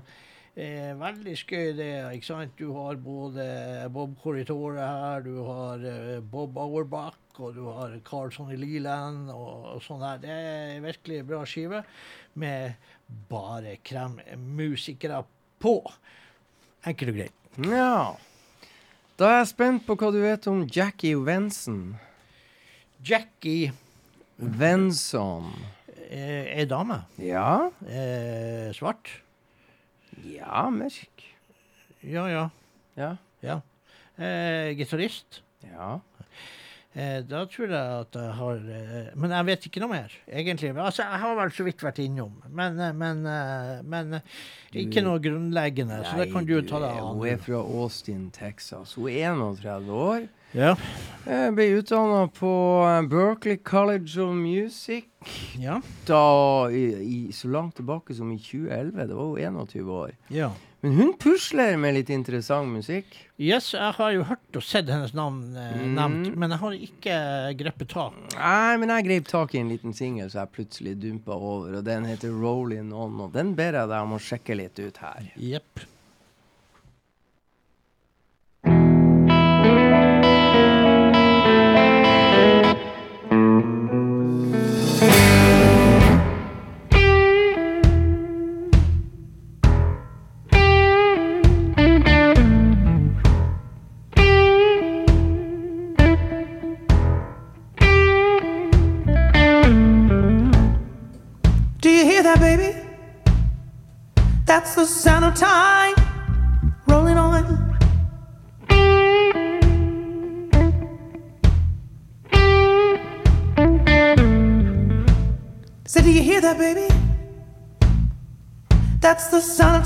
Eh, veldig skøy det. ikke sant? Du har både Bob Corritore her, du har eh, Bob Auerbach, og du har Carlson i Leland og, og sånn her. Det er virkelig bra skive med bare kremmusikere på. Enkelt og greit. Ja. Da er jeg spent på hva du vet om Jackie Venson. Jackie Venson. eh, dame. Ja? Eh, svart. Ja, mørk. Ja, ja. Ja. ja. Eh, Gitarist. Ja. Eh, da tror jeg at jeg har eh, Men jeg vet ikke noe mer, egentlig. Altså, jeg har vel så vidt vært innom, men, eh, men, men ikke noe grunnleggende. så det kan du ta deg av. Hun er fra Austin, Texas. Hun er 31 år. Ja. Jeg ble utdanna på Berkeley College of Music Ja. da i, i, så langt tilbake som i 2011. Da var hun 21 år. ja. Men hun pusler med litt interessant musikk. Yes, jeg har jo hørt og sett hennes navn eh, Mm. nevnt, men jeg har ikke grepet tak. Nei, men jeg grep tak i en liten singel som jeg plutselig dumpa over, og den heter 'Rolling On, og den ber jeg deg om å sjekke litt ut her. Jepp. Baby? That's the sound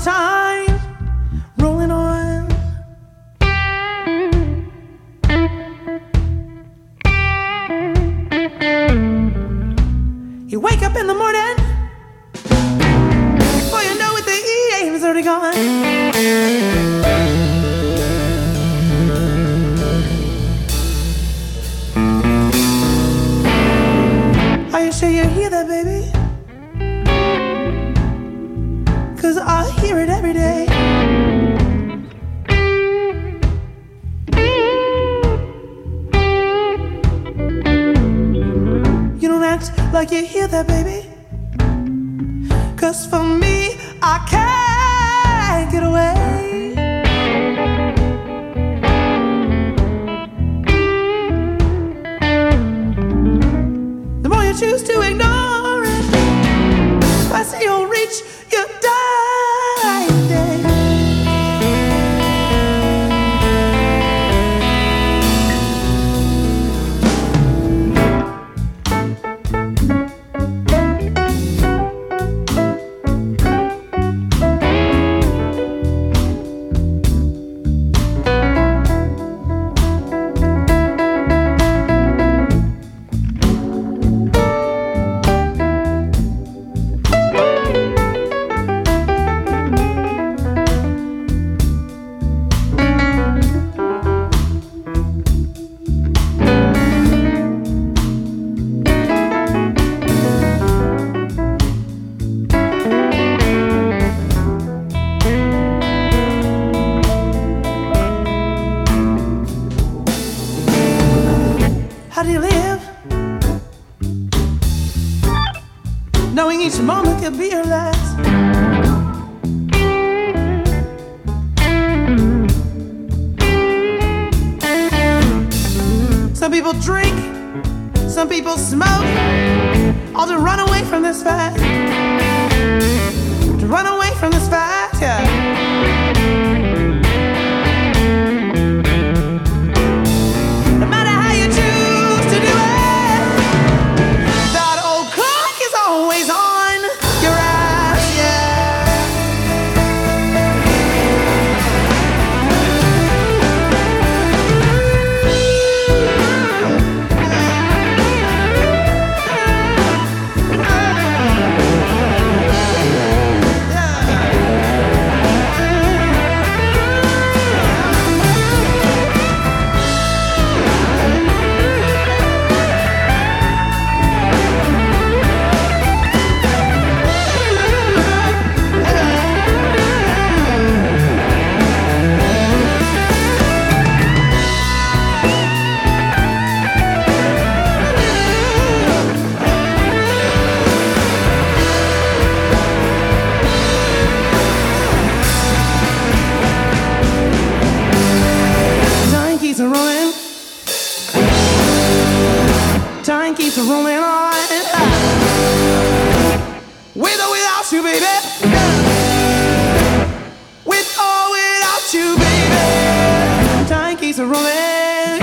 Rolling.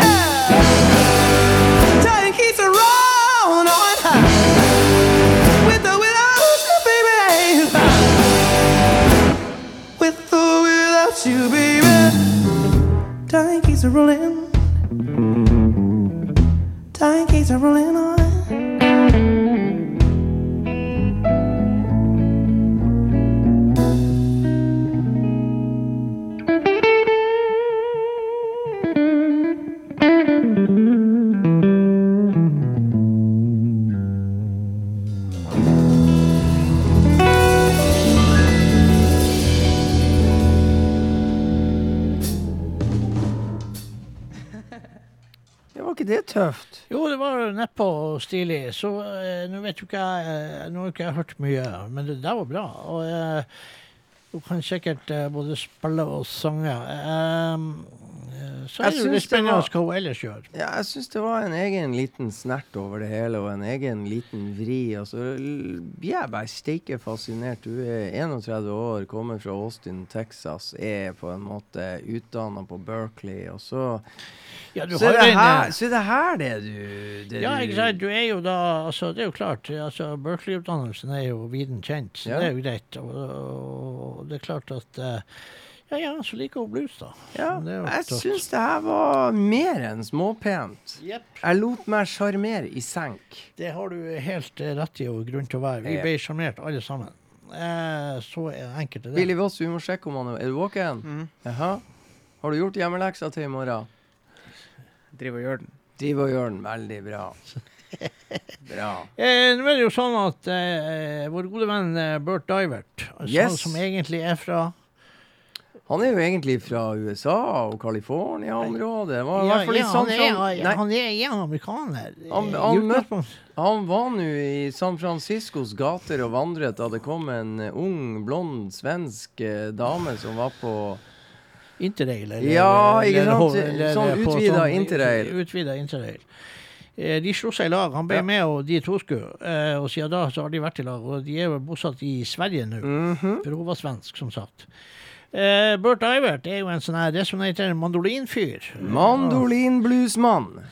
A rolling. With without you, baby. With without you, baby. Rolling. Og stilig. Så eh, nå vet jo ikke jeg eh, Nå har ikke jeg hørt mye, men det der var bra. Og eh, du kan sikkert både spille og synge. Så er det jo litt spennende hva hun ellers gjør. Ja, jeg syns det var en egen liten snert over det hele, og en egen liten vri. Og så er jeg bare steike fascinert. Du er 31 år, kommer fra Austin, Texas, er på en måte utdanna på Berkeley, og så Ja, du så, er har det en, her, så er det her det du det Ja, ikke sant. Du er jo da altså, Det er jo klart. altså Berkeley-utdannelsen er jo viden kjent, så Ja. det er jo greit. Og, og det er klart at eh, Ja, ja, så liker hun blues, da. Ja, jeg syns det her var mer enn småpent. Yep. Jeg lot meg sjarmere i senk. Det har du helt eh, rett i og grunn til å være. Vi ble sjarmert alle sammen. Eh, så enkelt er det. Billy Voss, vi må sjekke om han er Er du våken? Mm. Jaha. Har du gjort hjemmeleksa til i morgen? Driver og gjør den. Driver og gjør den veldig bra. Bra. Eh, nå er det jo sånn at eh, vår gode venn eh, Bert Divert, altså, Yes. som egentlig er fra Han er jo egentlig fra USA og California-området. Ja, ja, han, er, han er ja, amerikaner. Han- han møtte- han var nå i San Franciscos gater og vandret da det kom en ung, blond svensk eh, dame som var på Interrail. Eller, Ja, ikke eller- sant? eller- Sånn utvida sånn- interrail. Utvida interrail. Eh, De slo seg i lag. Han ble Ja. med, og de to skulle. Eh, og siden da så har de vært i lag. Og de er jo bosatt i Sverige nå. Mhm. For hun var svensk, som sagt. Eh, Bert Ivert er jo en sånn her resonnerende mandolinfyr. Mandolinbluesmann.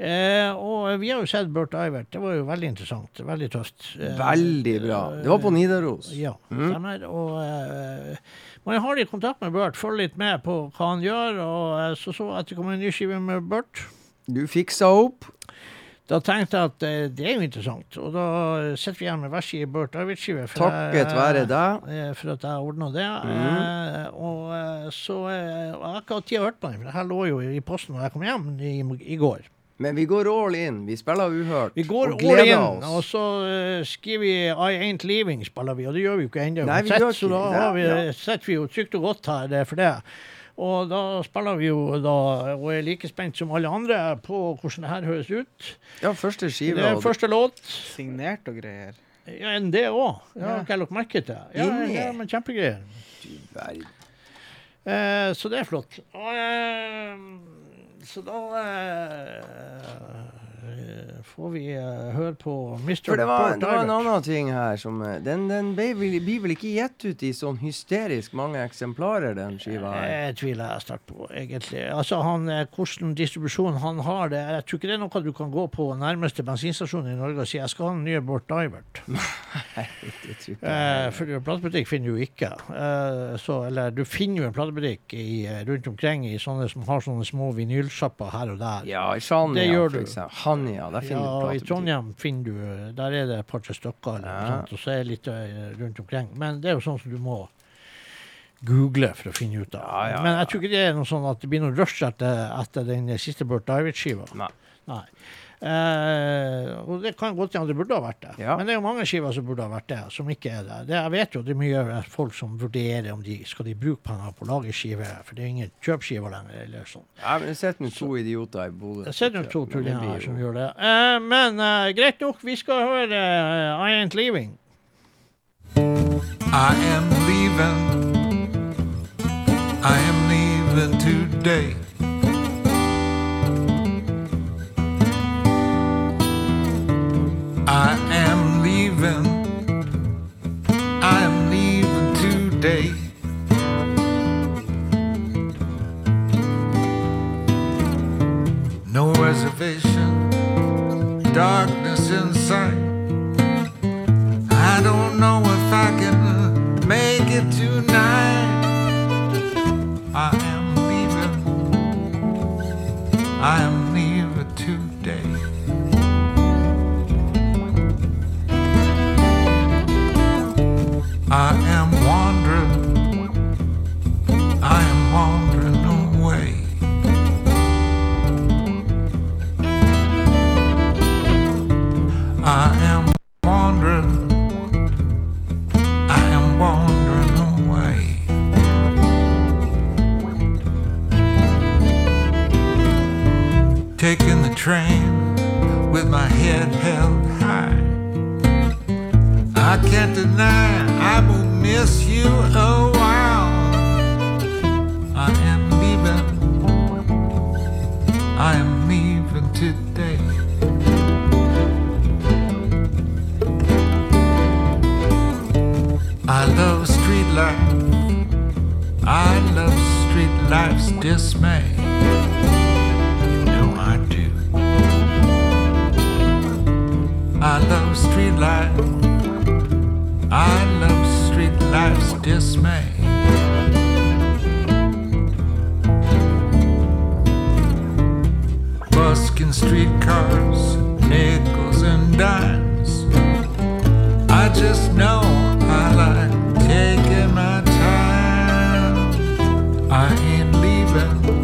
Eh, og vi har jo sett Burt Ivert. Det var jo veldig interessant. Veldig tøft. Eh, Veldig bra. Det var på Nidaros. Ja, mm. stemmer. Og eh, man har litt kontakt med Burt. følger litt med på hva han gjør. Og eh, så så at det kom en ny skive med Burt. Du fiksa opp. Da tenkte jeg at eh, det er jo interessant. Og da sitter vi igjen med hver side Burt Ivert-skive. Takket være deg. eh, For at jeg ordna det. Mm. Eh, og eh, så eh, Jeg har ikke hatt tid å høre på den, for det her lå jo i posten da jeg kom hjem i, i går. Men vi går all in. Vi spiller uhørt. Vi går og all in, oss. og så uh, skriver vi I Ain't Leaving, spiller vi, og det gjør vi jo ikke ennå. Så da har vi, ja. sitter vi jo trygt og godt her det er for det. Og da spiller vi jo da, og er like spent som alle andre på hvordan det her høres ut. Ja, første skive. Det er første låt. Signert og greier. Ja, enn det òg. Ja, Ja. har ikke jeg lagt merke til. Ja, ja, men kjempegreier. Verden. Eh, så det er flott. Og, eh, så da eh, får vi eh, høre på Mr. For det var, det var en annen ting her som eh, Den, den blir vel ikke gitt ut i sånn hysterisk mange eksemplarer, den skiva her? Jeg tviler jeg sterkt på, egentlig. Altså, han, eh, Hvordan distribusjon han har det Jeg tror ikke det er noe du kan gå på nærmeste bensinstasjon i Norge og si jeg skal ha den nye Bort Divert. Nei, det tror ikke Eh, jeg. for platebutikk finner du ikke. Eh, så, eller du finner jo en platebutikk i, eh, rundt omkring i sånne som har sånne små vinylsjapper her og der. Ja, i Sanja, for eksempel. Hania, der finner Ja, du i. Trondheim finner du Der er det et par-tre stykker, eller Ja. sånt, og så er det litt eh, rundt omkring. Men det er jo sånn som du må google for å finne ut av. Ja, ja, Men jeg tror ikke det er noe sånn at det blir noe rush etter, etter den siste Burt Divert-skiva. Nei. Nei. Eh, og det kan godt hende det burde ha vært det. Ja. Men det er jo mange skiver som burde ha vært det, som ikke er det. det jeg vet jo det er mye folk som vurderer om de skal de bruke penger på å lage skiver, for det er ingen kjøpskiver lenger. eller sånn. Ja, men det sitter noen to idioter i Bodø. Jeg ser noen to tullinger her som gjør det. Eh, men eh, greit nok, vi skal høre I Ain't Leaving. I am leaving. I am leaving today. I am leaving. I am leaving today. No reservation, darkness in sight. I don't know if I can make it tonight. I am leaving. I am train with my head held high. I can't deny I will miss you a while. I am leaving. I am leaving today. I love street life. I love street life's dismay. I love street life. I love street life's dismay. Busking streetcars, nickels and dimes. I just know I like taking my time. I ain't leaving.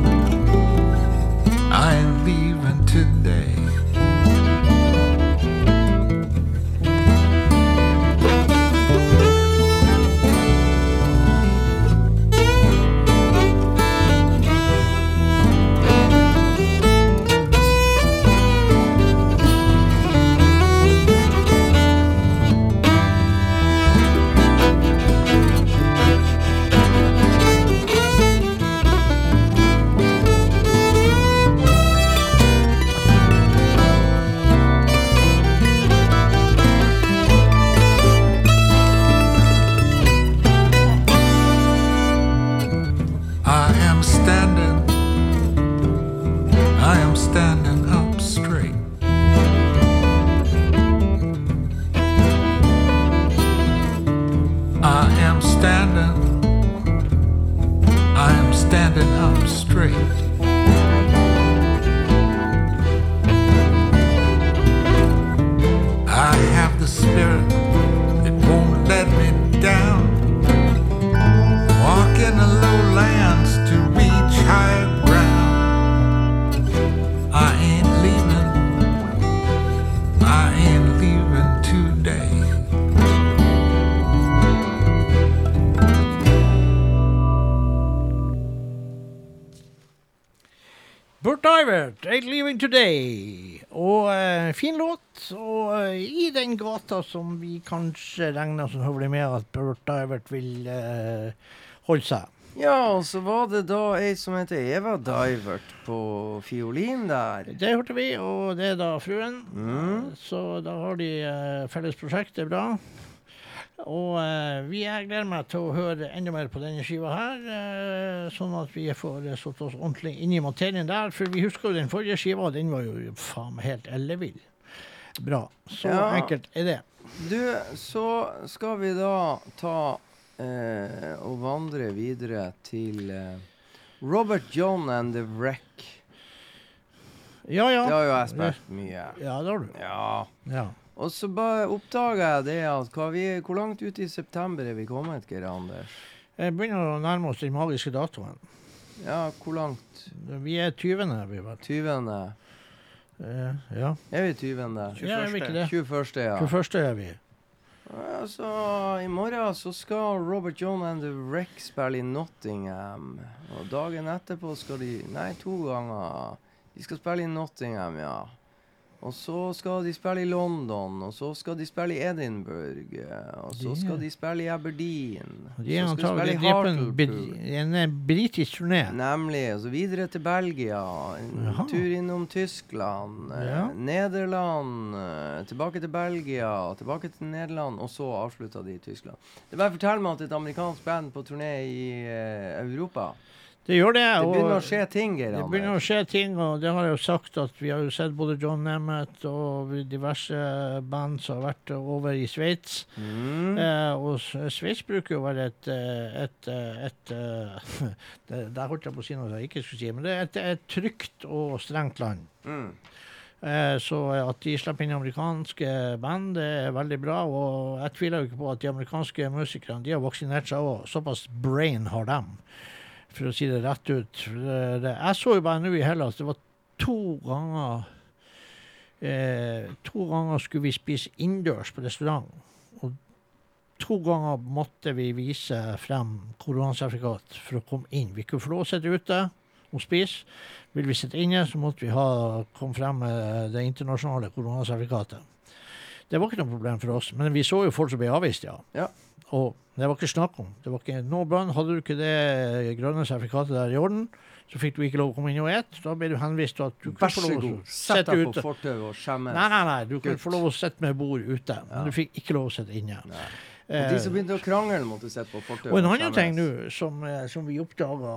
Ain't Today. Og eh, fin låt. Og eh, i den gata som vi kanskje regner som høvelig med at Burt Divert vil eh, holde seg. Ja, og så var det da ei som heter Eva Divert på fiolin der. Det hørte vi, og det er da fruen. Mm. Så da har de eh, felles prosjekt, det er bra. Og eh, vi jeg gleder meg til å høre enda mer på denne skiva her, eh, sånn at vi får eh, satt oss ordentlig inn i materien der. For vi husker jo den forrige skiva, den var jo faen helt ellevill. Bra. Så Ja. enkelt er det. Du, så skal vi da ta eh, og vandre videre til eh, Robert John and the Wreck. Ja, ja. Det har jo jeg spilt mye. Ja, det har du. Ja. Ja. Og så oppdaga jeg det at hva vi, hvor langt ut i september er vi kommet, Geir Anders? Jeg begynner å nærme oss den magiske datoen. Ja, hvor langt? Vi er 20. er vi vel. 20. Eh, ja. Er vi 20.? ja, er vi ikke det? 21., ja. 21. er vi. Altså, Så i morgen så skal Robert John and the Wreck spille i Nottingham. Og dagen etterpå skal de Nei, to ganger. De skal spille i Nottingham, ja. Og så skal de spille i London, og så skal de spille i Edinburgh. Og så yeah. skal de spille i Aberdeen. De er antagelig de på en, en eh, britisk turné. Nemlig. Og så videre til Belgia. En Aha. tur innom Tyskland. eh, Ja. Nederland. eh, tilbake til Belgia. Tilbake til Nederland. Og så avslutta de i Tyskland. Det bare forteller meg at et amerikansk band på turné i eh, Europa Det gjør det. Det begynner å skje ting, Geir Det begynner å skje ting, og det har jeg jo sagt at vi har jo sett både John Nemeth og diverse band som har vært over i Sveits. Mm. Eh, og Sveits bruker jo å være et, et, et, eh, et eh, det, Der holdt jeg på å si noe jeg ikke skulle si, men det er et, et trygt og strengt land. Mm. Eh, så at de slipper inn amerikanske band, det er veldig bra. Og jeg tviler jo ikke på at de amerikanske musikerne de har vaksinert seg òg. Såpass brain har dem, for å si det rett ut. Jeg så jo bare nå i Hellas, det var to ganger eh, To ganger skulle vi spise innendørs på restaurant. Og to ganger måtte vi vise frem koronasertifikat for å komme inn. Vi kunne få lov å sitte ute og spise. Vil vi sitte inne, så måtte vi ha, komme frem med det internasjonale koronasertifikatet. Det var ikke noe problem for oss, men vi så jo folk som ble avvist, ja. Ja. Og det var ikke snakk om. Det var ikke noe brann. Hadde du ikke det grønne sertifikatet der i orden, så fikk du ikke lov å komme inn og et. Da ble du henvist til at du kunne få lov å sitte deg på fortauet og skjemmes. Nei, nei, nei. Du kunne få lov å sitte med bord ute, men Ja. du fikk ikke lov å sitte inne. Nei. Og Eh, de som begynte å krangle, måtte sitte på fortauet og en annen ting nå, som, eh, som vi oppdaga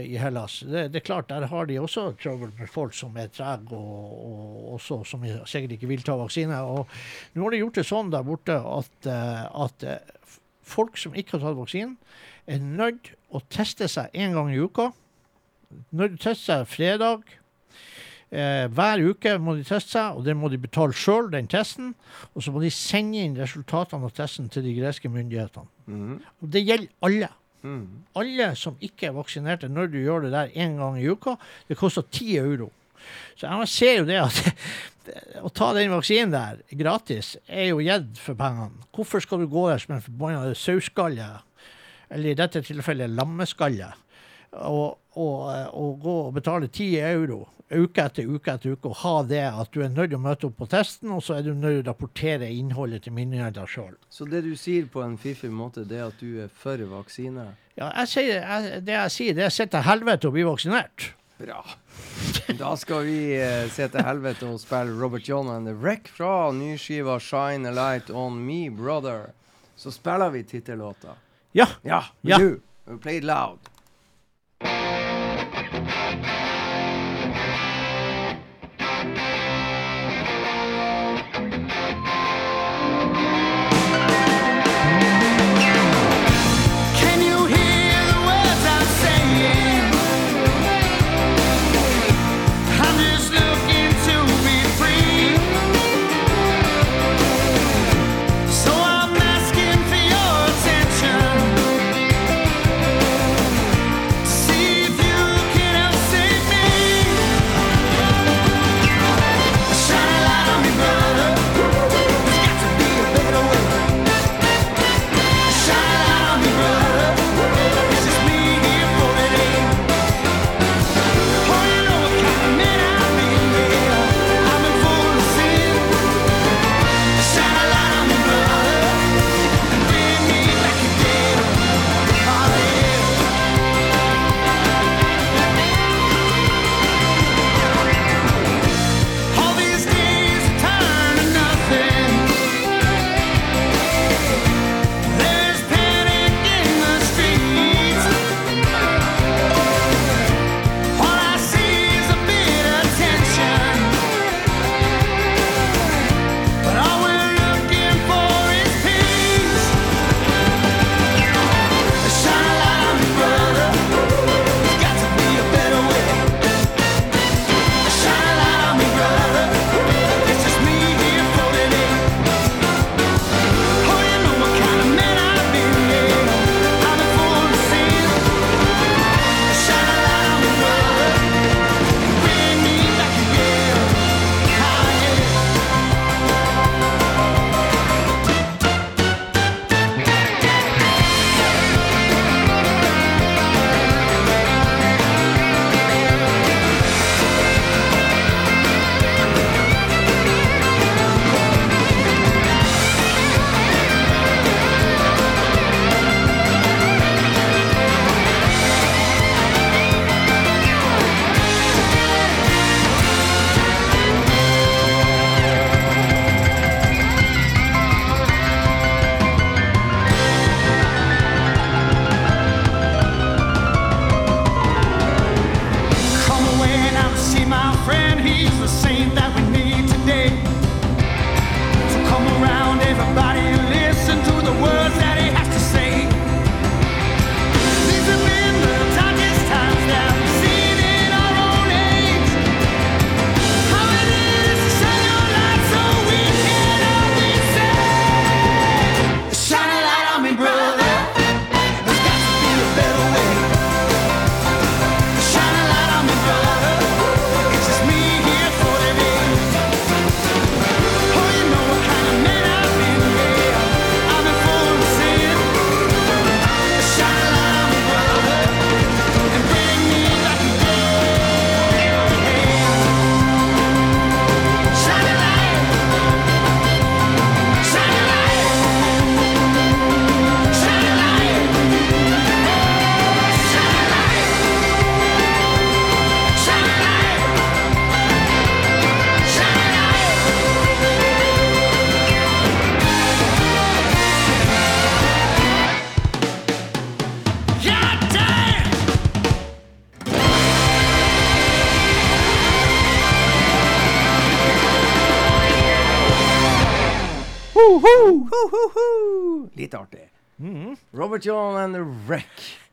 eh, i Hellas, det, det er klart, der har de også trøbbel med folk som er trege og, og også som er- sikkert ikke vil ta vaksine. Og nå har de gjort det sånn der borte at, at folk som ikke har tatt vaksinen, er nødt å teste seg én gang i uka. Nødt å teste seg fredag. Eh, hver uke må de teste seg, og det må de betale sjøl, den testen. Og så må de sende inn resultatene av testen til de greske myndighetene. Mhm. Og det gjelder alle. Mm. Alle som ikke er vaksinerte, når du gjør det der én gang i uka, det koster 10 euro. Så jeg ser jo det at å ta den vaksinen der gratis, er jo gitt for pengene. Hvorfor skal du gå der som en forbanna sauskalle, eller i dette tilfellet lammeskalle, og, og, eh, og gå og betale 10 euro uke etter uke etter uke, og ha det at du er nødt til å møte opp på testen, og så er du nødt til å rapportere innholdet til myndighetene sjøl. Så det du sier på en fiffig måte, det er at du er for vaksine? Ja, jeg sier, jeg, det jeg sier, det er sitt til helvete å bli vaksinert. Bra. Da skal vi eh, se til helvete og spille Robert John and the Wreck fra nyskiva 'Shine a Light On Me Brother'. Så spiller vi tittellåta. Ja. Ja, Ja. du. We play it loud.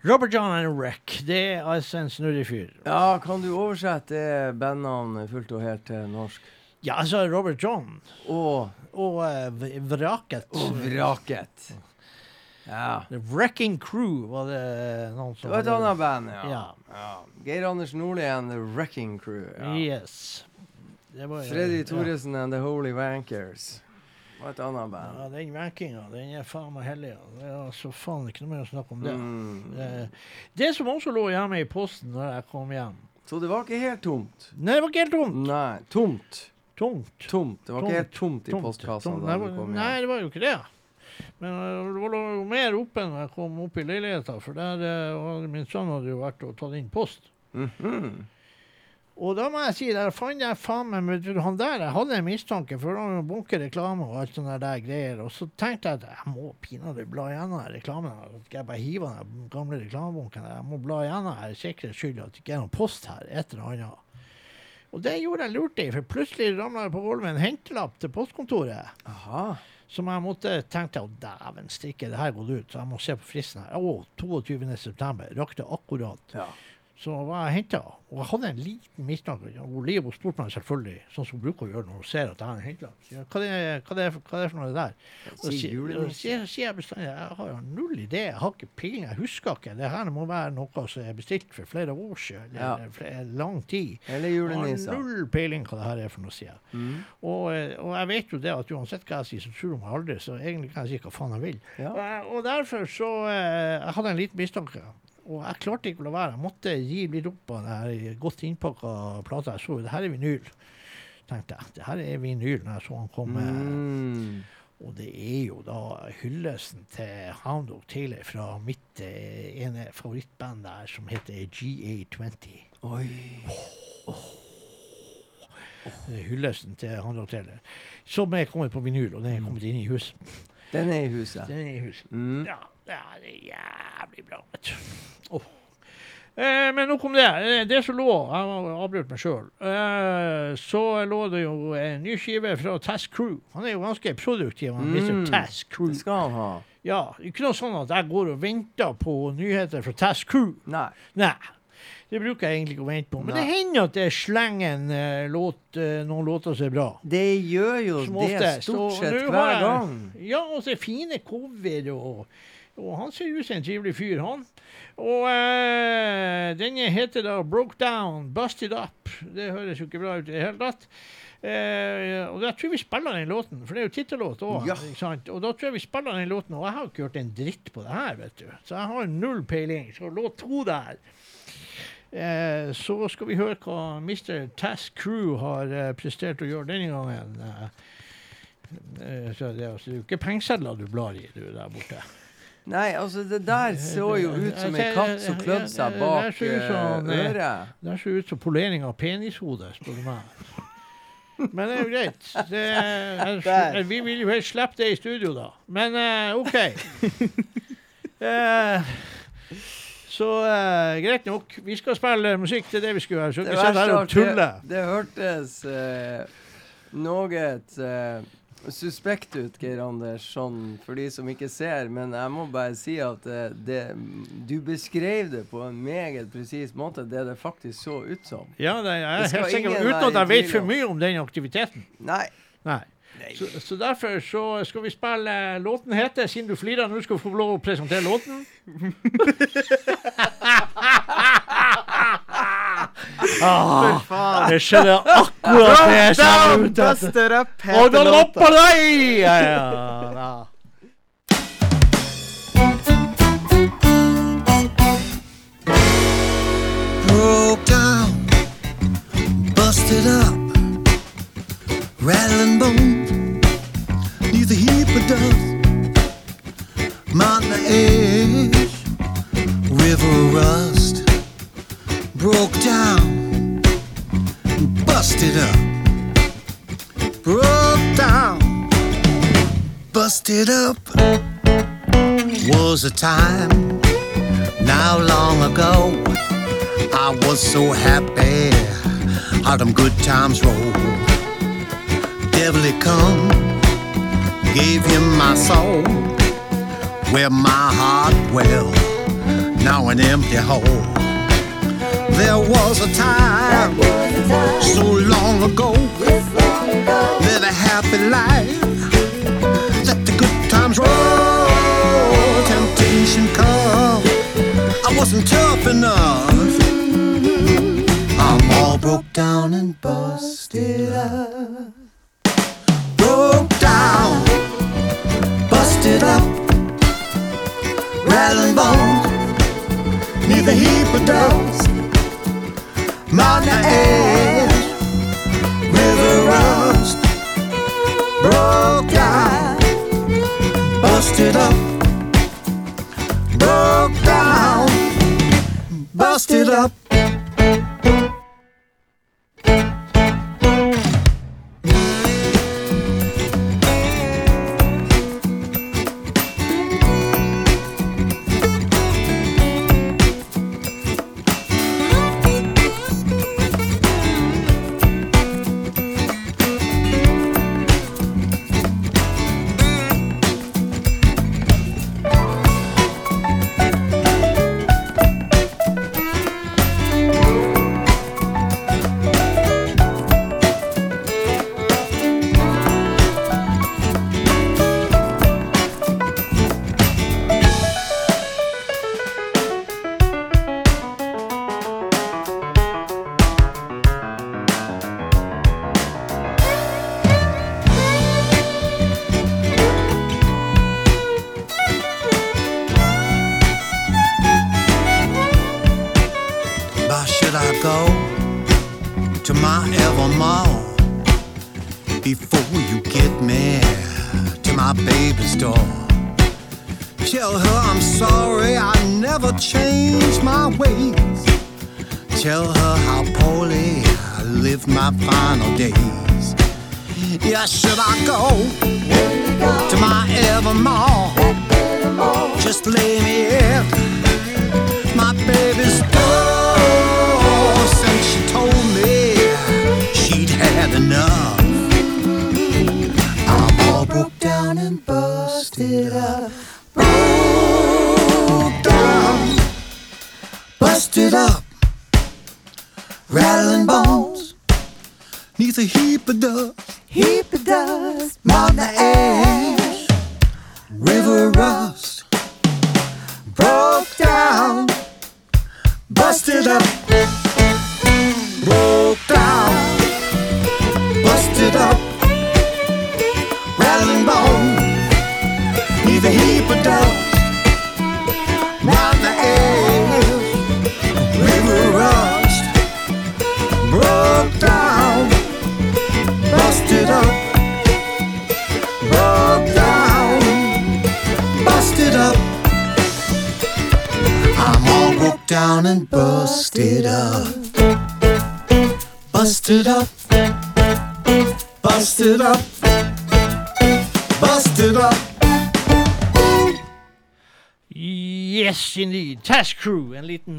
Robert John and Wreck. Det er altså en snurrig fyr. Ja, kan du oversette bandnavnet fullt og helt til norsk? Ja, altså Robert John Og, og uh, Vraket. og Vraket. Ja. The Wrecking Crew var det noen Det som var et annet band, ja. Ja. ja. Geir Anders Nordli and The Wrecking Crew. Ja. Yes. Det var, Freddy. Thoresen and The Holy Wankers. Var et annet band. Ja, den vekkinga, den er faen meg hellig. ja. Det er altså faen ikke noe mer å snakke om det. Mm. Det, det som også lå hjemme i posten når jeg kom hjem Så det var ikke helt tomt? Nei, det var ikke helt tomt. Nei, tomt. Tomt. Tomt. Det var Tomt. ikke helt tomt i Tomt. postkassa Tomt. da du kom var- Nei, det var jo ikke det. Men øh, det var jo mer oppe når jeg kom opp i leiligheta, for der øh, min sønn hadde jo vært og tatt inn post. Mhm. Og da må jeg si, der fant jeg faen meg Han der jeg hadde en mistanke, for han bunker reklame og alt sånne der greier. Og så tenkte jeg at jeg må pinadø bla gjennom reklamen. Skal jeg bare hive den gamle reklamebunken? Jeg må bla gjennom her, sikre skyld at det ikke er noen post her. Et eller annet. Og det gjorde jeg lurt i, for plutselig ramla jeg på gulvet en hentelapp til postkontoret. Aha. Som jeg måtte tenkte å dæven stikke, det her gått ut, så jeg må se på fristen her. Å, 22. september. Rakk det akkurat. Ja. Så var jeg henta, og jeg hadde en liten mistanke. Og Livo spurte meg selvfølgelig, sånn som hun bruker å gjøre når hun ser at jeg har en. Sier Hva hva det er det for noe det der? Og Si sier- sier sier jeg bestandig jeg har jo null idé, jeg har ikke peiling, jeg husker ikke. Det her må være noe som er bestilt for flere år siden, eller Ja. flere, lang tid. Eller julenissa. null peiling hva det her er for noe, sier jeg. Mm. Og, eh, og jeg vet jo det at uansett hva jeg sier, så tror hun meg aldri, så egentlig kan jeg si hva faen jeg vil. Ja. Og, og derfor så eh, Jeg hadde en liten mistanke. Og jeg klarte ikke å la være. Jeg måtte gi litt opp på den godt innpakka plata. Jeg så det her er vinyl. tenkte jeg. Det her er vinyl når jeg så han komme. Mm. Og det er jo da hyllesten til Hound Dog Taylor fra mitt eh, ene favorittband der, som heter GA20. Oi. Det er Hyllesten til Hound Dog Taylor. Som er kommet på vinyl, og den er kommet inn i huset. Den er i huset. Den er i huset. Mm. Ja, det er jævlig bra, vet du. Oh. Eh, men nok om det. Eh, Det som lå Jeg har avbrutt meg sjøl. Eh, så lå det jo en ny skive fra Task Crew. Han er jo ganske produktiv, han Mm. Task Crew. Det skal han ha. Ja, Ikke noe sånn at jeg går og venter på nyheter fra Task Crew. Nei. Nei. Det bruker jeg egentlig ikke å vente på. Men det hender at det slenger en uh, låt, uh, noen låter som er bra. Det gjør jo det stort sett hver gang. Ja, og så er fine cover, og, og han ser ut som en trivelig fyr, han. Og eh, den heter da 'Broke Down, Busted Up'. Det høres jo ikke bra ut i det hele tatt. Eh, og jeg tror vi spiller den låten, for det er jo tittellåt òg. Ja. Og da tror jeg vi spiller den låten, og jeg har ikke hørt en dritt på det her, vet du. Så jeg har null peiling. Så låt to der. Eh, så skal vi høre hva Mr. Task Crew har eh, prestert å gjøre denne gangen. Eh, så det, altså, det er jo ikke pengesedler du blar i, du der borte. Nei, altså, det der så jo ut som en katt som klødde seg bak eh, eh, øret. Det ser ut som polering av penishodet, spør du meg. Men det er jo greit. Det, vi vil jo helst slippe det i studio, da. Men uh, OK. Uh, så uh, greit nok. Vi skal spille musikk. Det er det vi skal gjøre. Så Det ikke sitte her og det, det hørtes uh, noe eh, suspekt ut, Geir Anders, sånn for de som ikke ser. Men jeg må bare si at eh, det, du beskrev det på en meget presis måte, det det faktisk så ut som. Ja, det, jeg er helt sikker, uten at jeg vet for mye om den aktiviteten. Nei. Nei. Så, så derfor så skal vi spille Låten heter, siden du flirer nå, skal du få lov å presentere låten. ah, det skjedde akkurat det jeg sa ut. Buster up Og heter den låta. deg! Ja, ja, ja. broke down, busted up, rattling bone, a heap of dust, mountain edge, river rust, broke down, busted up, broke down, busted up. Was a time now long ago. I was so happy how them good times roll. Devil he come, gave him my soul, where my heart well, now an empty hole. There was a time so long ago, live a happy life. Let the good times roll, temptation come. I wasn't tough enough. I'm all broke down and busted up. Broke down, busted up, rattling bones, neath a heap of dust. Mountain ash, river rust, broke down, busted up, broke down, busted up.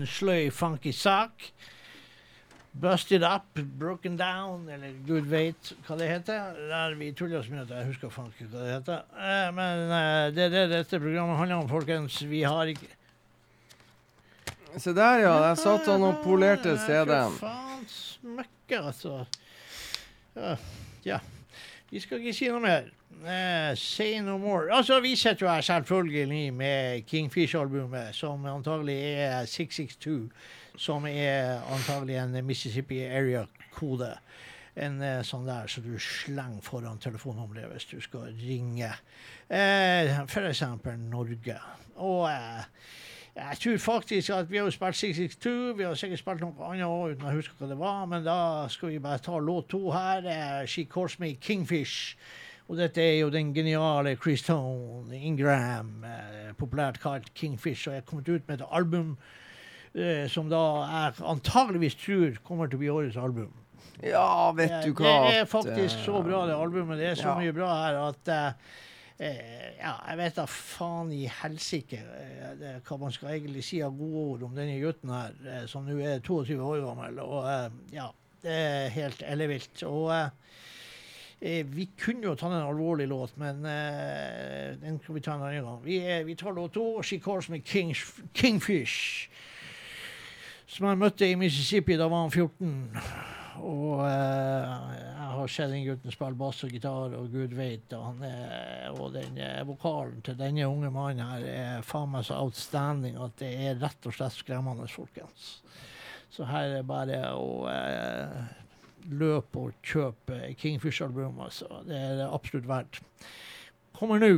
En sløy, funky sak. Busted up, broken down, eller gud veit hva det heter. Der vi tuller oss med at jeg husker faen ikke hva det heter. Eh, men eh, det er det dette programmet handler om, folkens. Vi har ikke Se der, ja. Der satt han og polerte Fy CD-en. faen smøkke, altså. Ja, ja. Vi skal ikke si noe mer. Eh, say no more. Altså, vi sitter jo her selvfølgelig med Kingfish-albumet, som antagelig er 662, som er antagelig en Mississippi area-kode. En uh, sånn der som du slenger foran telefonnummeret hvis du skal ringe. Uh, for eksempel Norge. Og eh, jeg tror faktisk at vi har spilt 662, vi har sikkert spilt noe annet òg uten å huske hva det var, men da skal vi bare ta låt to her. eh, She Calls Me Kingfish. Og dette er jo den geniale Chris Tone Ingram, eh, populært kalt Kingfish, og er kommet ut med et album eh, som da jeg antageligvis tror kommer til å bli årets album. Ja, vet du hva. Det er faktisk så bra, det albumet. Det er så ja. mye bra her at eh, eh, Ja, jeg vet da faen i helsike eh, hva man skal egentlig si av gode ord om denne gutten her, eh, som nå er 22 år gammel. Og ja, det er helt ellevilt. Og vi kunne jo tatt en alvorlig låt, men eh, den kan vi ta en annen gang. Vi, eh, vi tar låt to, She Calls Me King, Kingfish. Som jeg møtte i Mississippi da var han 14. Og eh, jeg har sett den gutten spille bass og gitar, og gud vet og er, Og den eh, vokalen til denne unge mannen her er faen meg så outstanding at det er rett og slett skremmende, folkens. Så her er det bare å eh, løpe og kjøpe Kingfish-album, altså. Det er det absolutt verdt. Kommer nå.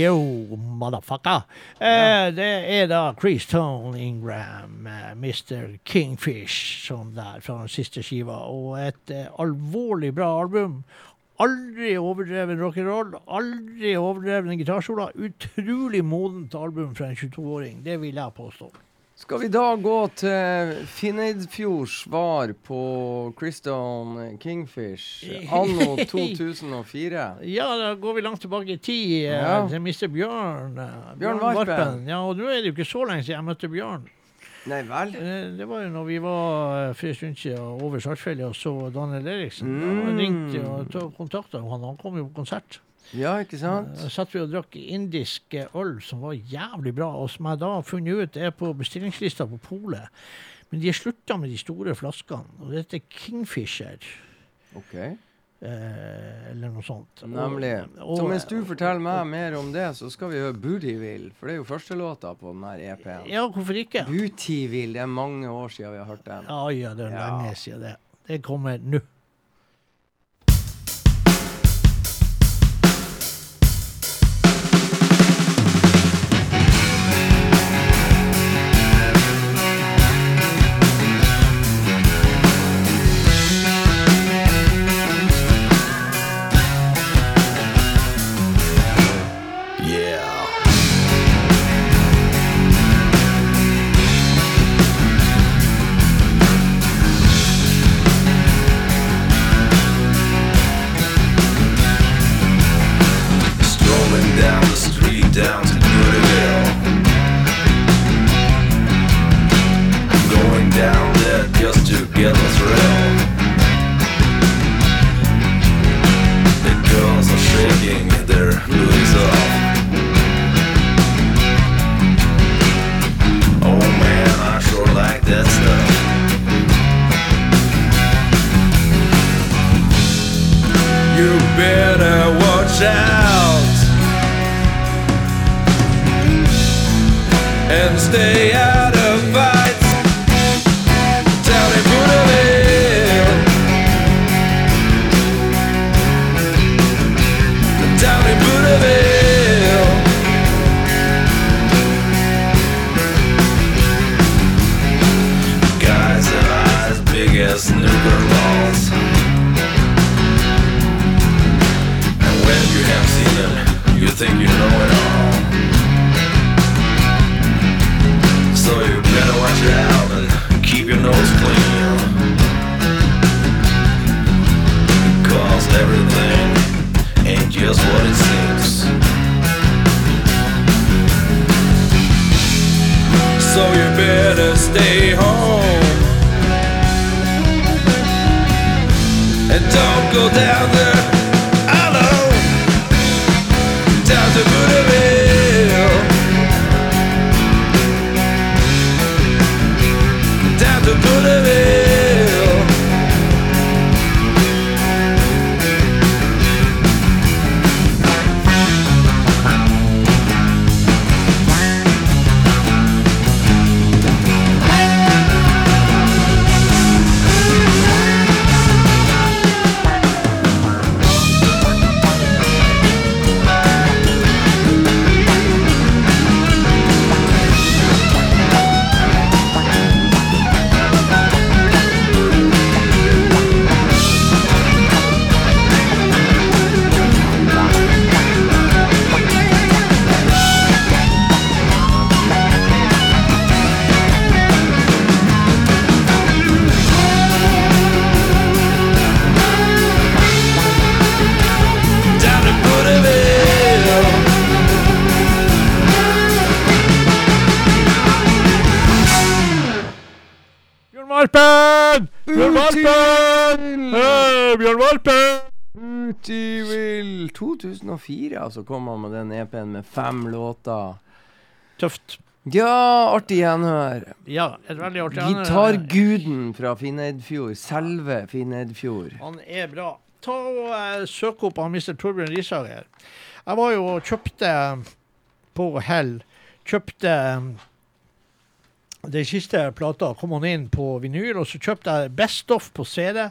Yo, motherfucker. Eh, det er da Chris Tone Ingram, eh, Mr. Kingfish, som der fra den siste skiva. Og et eh, alvorlig bra album. Aldri overdreven rock'n'roll, aldri overdreven gitarsolo. Utrolig modent album fra en 22-åring, det vil jeg påstå. Skal vi da gå til Finneidfjords svar på Christon Kingfish anno 2004? Ja, da går vi langt tilbake i tid, eh, Ja. til Mr. Bjørn. eh, Bjørn Varpen. Ja, og nå er det jo ikke så lenge siden jeg møtte Bjørn. Nei vel? Eh, Det var jo når vi var for en stund siden over Saltfjellet og så Daniel Eriksen. Mm. Da ringte og tok kontakt med han. Han kom jo på konsert. Ja, ikke sant? Da satt vi og drakk indisk eh, øl som var jævlig bra, og som jeg da har funnet ut er på bestillingslista på polet. Men de har slutta med de store flaskene, og det heter Kingfisher. Ok. Eh, eller noe sånt. Nemlig. og- Så mens du forteller meg mer om det, så skal vi høre Bootyville. For det er jo førstelåta på den her EP-en. Ja, hvorfor ikke? Bootyville. Det er mange år siden vi har hørt den. Ja, ja, det er Ja. lenge siden det. Det kommer nå. Valpen! Ut i vil 2004, altså kom han med den EP-en med fem låter. Tøft. Ja, artig gjenhør. Ja, et veldig artig gjenhør. Gitarguden fra Finneidfjord. Selve Finneidfjord. Han er bra. Ta og uh, Søk opp han Mr. Torbjørn Risager. Jeg var jo og kjøpte på Hell Kjøpte eh, den siste plata. Kom han inn på vinyl, og så kjøpte jeg Best Off på CD.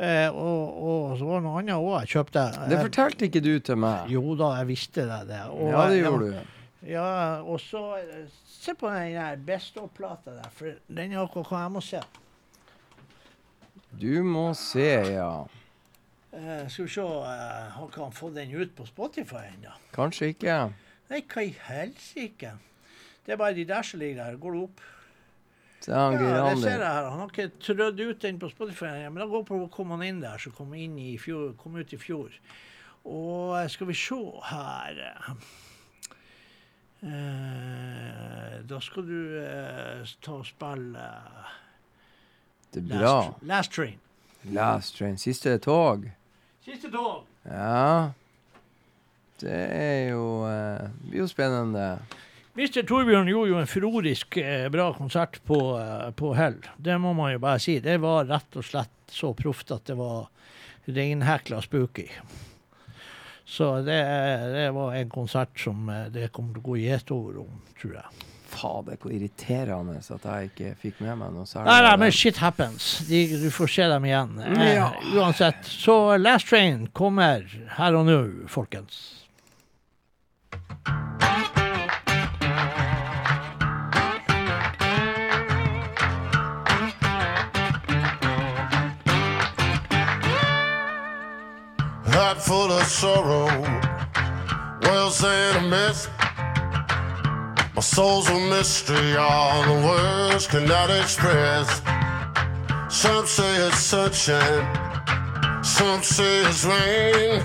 Eh, og, og så var det noe annet òg jeg kjøpte. Det Eh, fortalte ikke du til meg. jo da, jeg visste det. det. Og, Ja, det gjorde gjorde du. Ja, og så eh, Se på den der Best of-plata der, for den er akkurat hva jeg må se. Du må se, ja. Eh, skal vi se, eh, har ikke han fått den ut på Spotify ennå? Kanskje ikke. Nei, hva i helsike? Det er bare de der som ligger der. Går det opp? Ja, det ser jeg her. Han har ikke trødd ut den på Spotify men da går på kom han inn der, som kom, inn i fjor, kom ut i fjor. Og eh, skal vi se her eh, eh, Da skal du eh, ta og spille eh, Det er bra. Last, Last Train. Last Train. Siste tog. Siste tog. Ja. Det er jo Det blir jo spennende. Mr. Torbjørn gjorde jo en furorisk eh, bra konsert på, eh, på Hell. Det må man jo bare si. Det var rett og slett så proft at det var reinhekla spooky. Så det, det var en konsert som eh, det kommer til å gå gjetord om, tror jeg. Fader, hvor irriterende at jeg ikke fikk med meg noe særlig. Nei, nei, men shit happens. De, du får se dem igjen. Eh, Ja. Uansett. Så Last Train kommer her og nå, folkens. Heart full of sorrow, wells in a mist. My soul's a mystery, all the words cannot express. Some say it's sunshine, some say it's rain.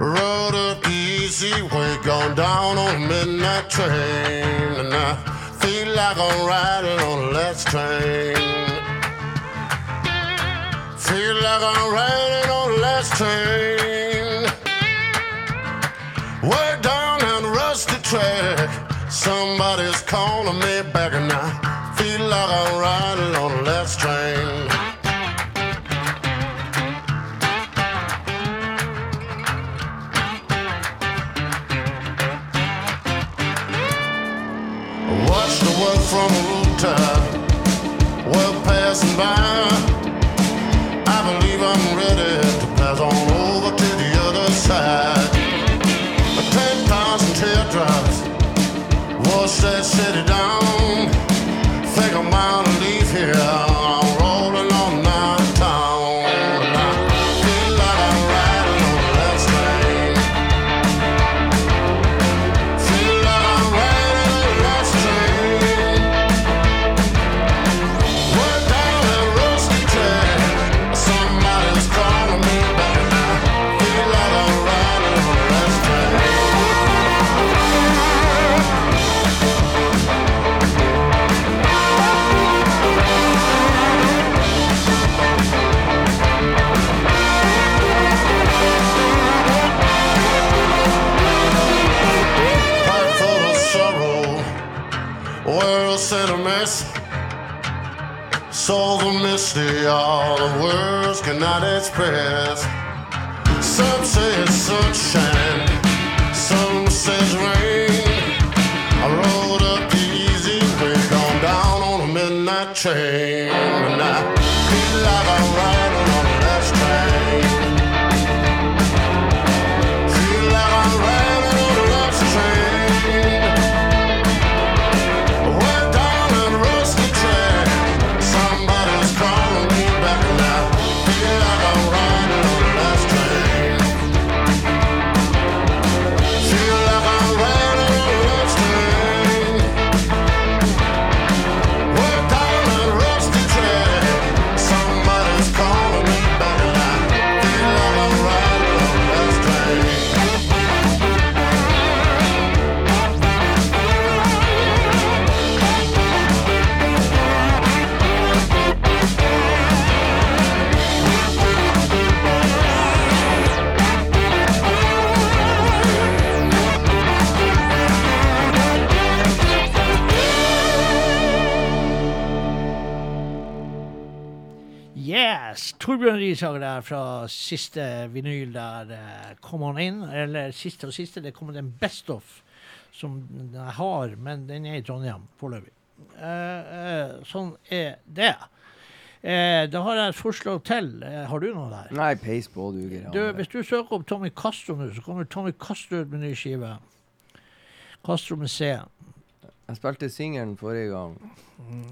Rode up the easy way, gone down on a midnight train, and I feel like I'm riding on the last train. Feel like I'm riding on the last train. Way down that rusty track. Somebody's calling me back, and I feel like I'm riding on the last train. Watch word from a rooftop. Well, passing by. sad. But ten thousand teardrops was that all the words cannot express. Some say it's sunshine, Torbjørn Risager der fra siste vinyl der. eh, Kom han inn? Eller siste og siste, det kommer en Best of som jeg har, men den er i Trondheim foreløpig. Eh, eh, sånn er det. Eh, da har jeg et forslag til. Eh, har du noe der? Nei, peis på, du. Du, hvis du søker opp Tommy Castro nå, så kommer Tommy Castro ut med ny skive. Castro med C. Jeg spilte singelen forrige gang.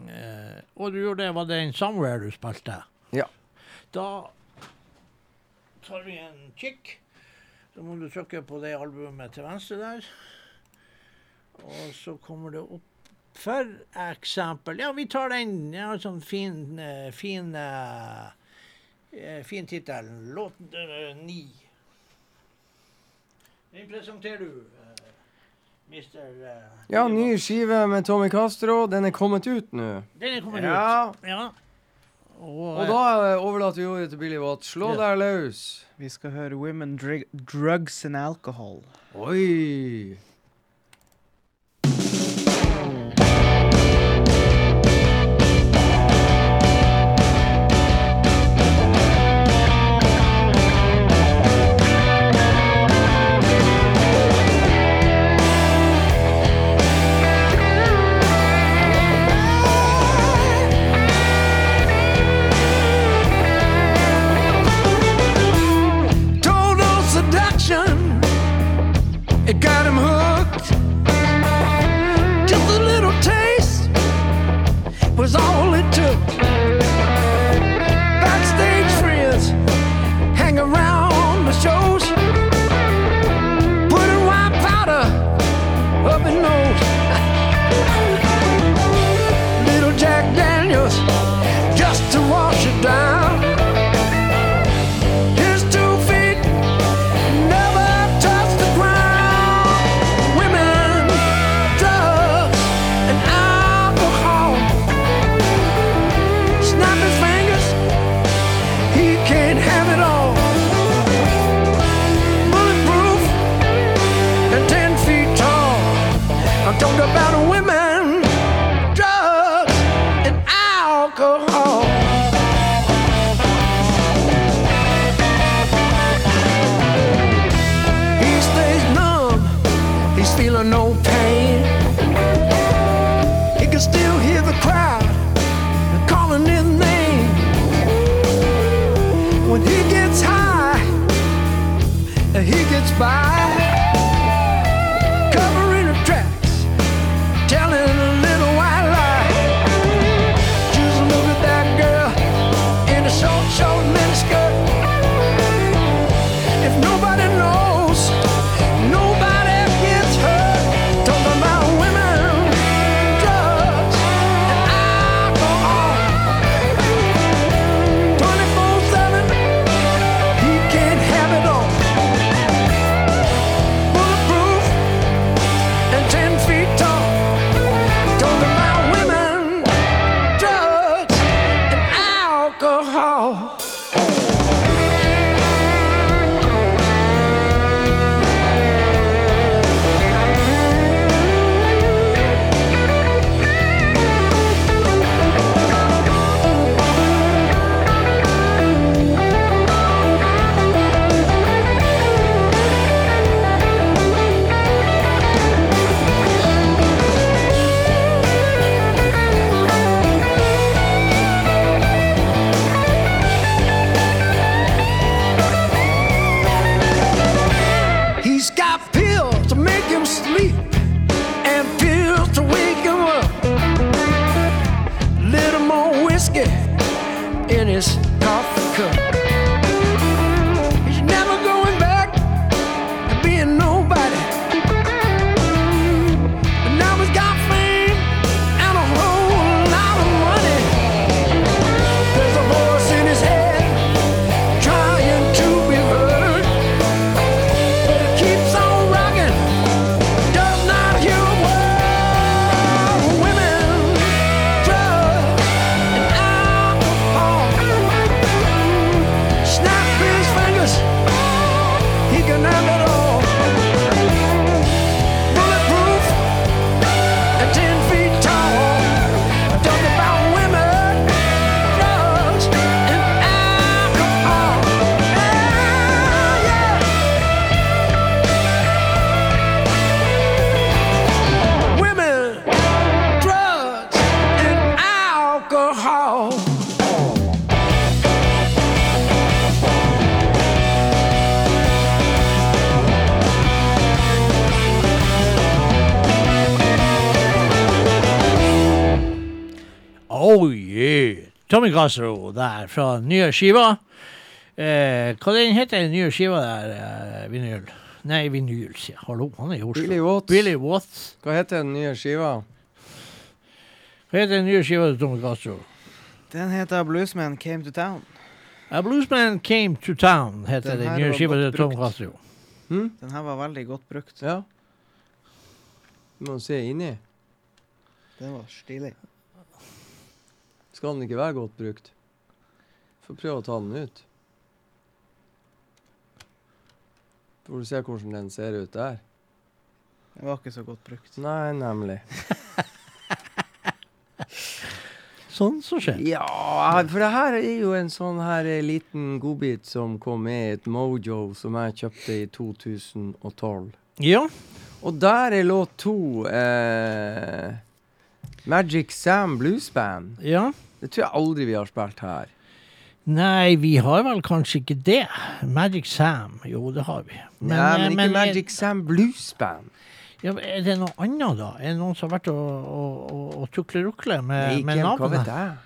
Eh, og du gjorde det, var det en Somewhere du spilte? Da tar vi en kikk. Så må du trykke på det albumet til venstre der. Og så kommer det opp for eksempel Ja, vi tar den. Ja, sånn fin eh, fin eh, eh, Fin tittel. Låt ni. Den presenterer du, mister Ja, ny skive med Tommy Castro. Den er kommet ut nå. Den er kommet Ja. ut. Ja. Og, Og da overlater vi ordet til Billy Watt. Slå Ja. deg løs. Vi skal høre Women, Drugs and Alcohol. Oi! Tommy Castro der fra nye skiva. Eh, hva den heter den nye skiva der, eh, vinyl? Nei, vinyl, sier jeg. Hallo, han er i Oslo. Billy Watts. Billy Watts. Hva heter den nye skiva? Hva heter den nye skiva til Tommy Castro? Den heter Bluesman Came to Town. A Bluesman Came to Town heter Den den nye skiva til Tom brukt. Hmm? Den her var veldig godt brukt. Ja. Du må se inni. Den var stilig. Skal den ikke være godt brukt? Få prøve å ta den ut. Får du se hvordan den ser ut der. Den var ikke så godt brukt. Nei, nemlig. Sånn som skjer. Ja, for det her er jo en sånn her eh, liten godbit som kom med i et Mojo som jeg kjøpte i 2012. Ja. Og der er låt to eh, Magic Sam Blues Band. Ja. Det tror jeg aldri vi har spilt her. Nei, vi har vel kanskje ikke det. Magic Sam, jo det har vi. Men, Nei, men eh, ikke men, Magic Sam Blues Band. Ja, er det noe annet, da? Er det noen som har vært og, og, og, og tuklerukle med, Ikke, med hva navnet? vet jeg?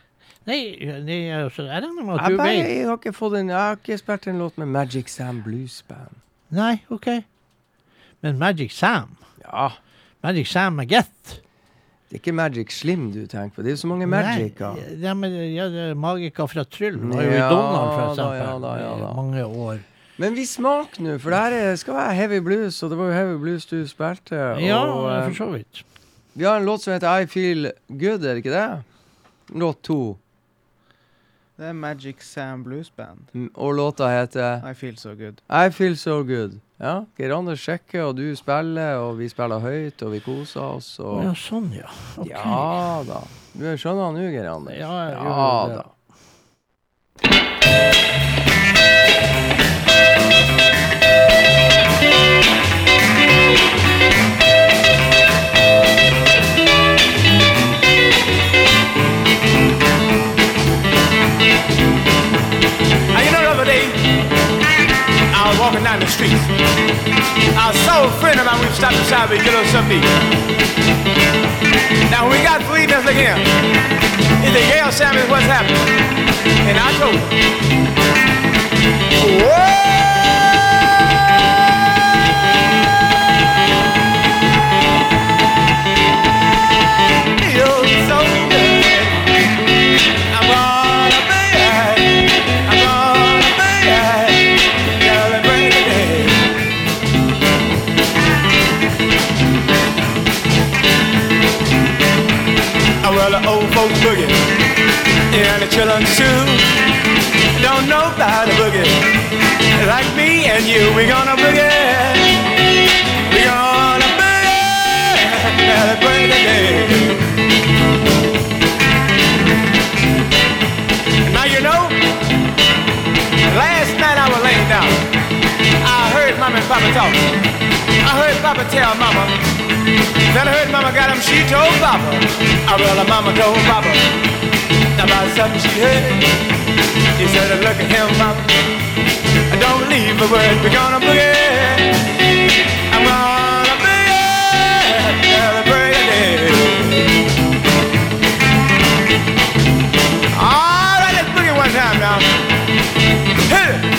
Nei, nei altså, jeg regner med at du vet. jeg har ikke fått en Jeg har ikke spilt en låt med Magic Sam Blues Band. Nei, OK. Men Magic Sam? Ja. Magic Sam Mageth? Det er ikke Magic Slim du tenker på. Det er jo så mange Magica. Nei, ja, men, ja, det er Magika fra Tryll var jo i Donald, for da, eksempel. ja da, ja da. Mange år. Men vi smaker nå, for det her er, skal være heavy blues, og det var jo heavy blues du spilte. Ja, og, eh, for så vidt. Vi har en låt som heter I Feel Good, er det ikke det? Låt to. Det er Magic Sam Blues Band. Mm, Og låta heter I Feel So Good. I Feel So Good. Ja, Geir Anders sjekker, og du spiller, og vi spiller høyt, og vi koser oss. Og... Ja, sånn, ja. Okay. Ja da. Du skjønner nå, Geir Anders. Ja, jeg ja gjør det. da. You I was walking down the streets. I saw a friend of mine, we stopped beside we get us something Now we got three that's like him. He said, Gail Samuels, what's happening? And I told him, whoa! Old boogie and the children too. Don't know about the boogie like me and you. We gonna boogie. We gonna boogie. Celebrate the day. Now you know, last night I was laying down. I Mama and Papa talk. I heard Papa tell Mama. Then I heard Mama got him, she told Papa. I well, Mama told Papa about something she heard. She said, look at him, Papa. Don't leave a word, we're gonna boogie. I'm gonna boogie, celebrate day. All right, let's boogie one time now. Hit it.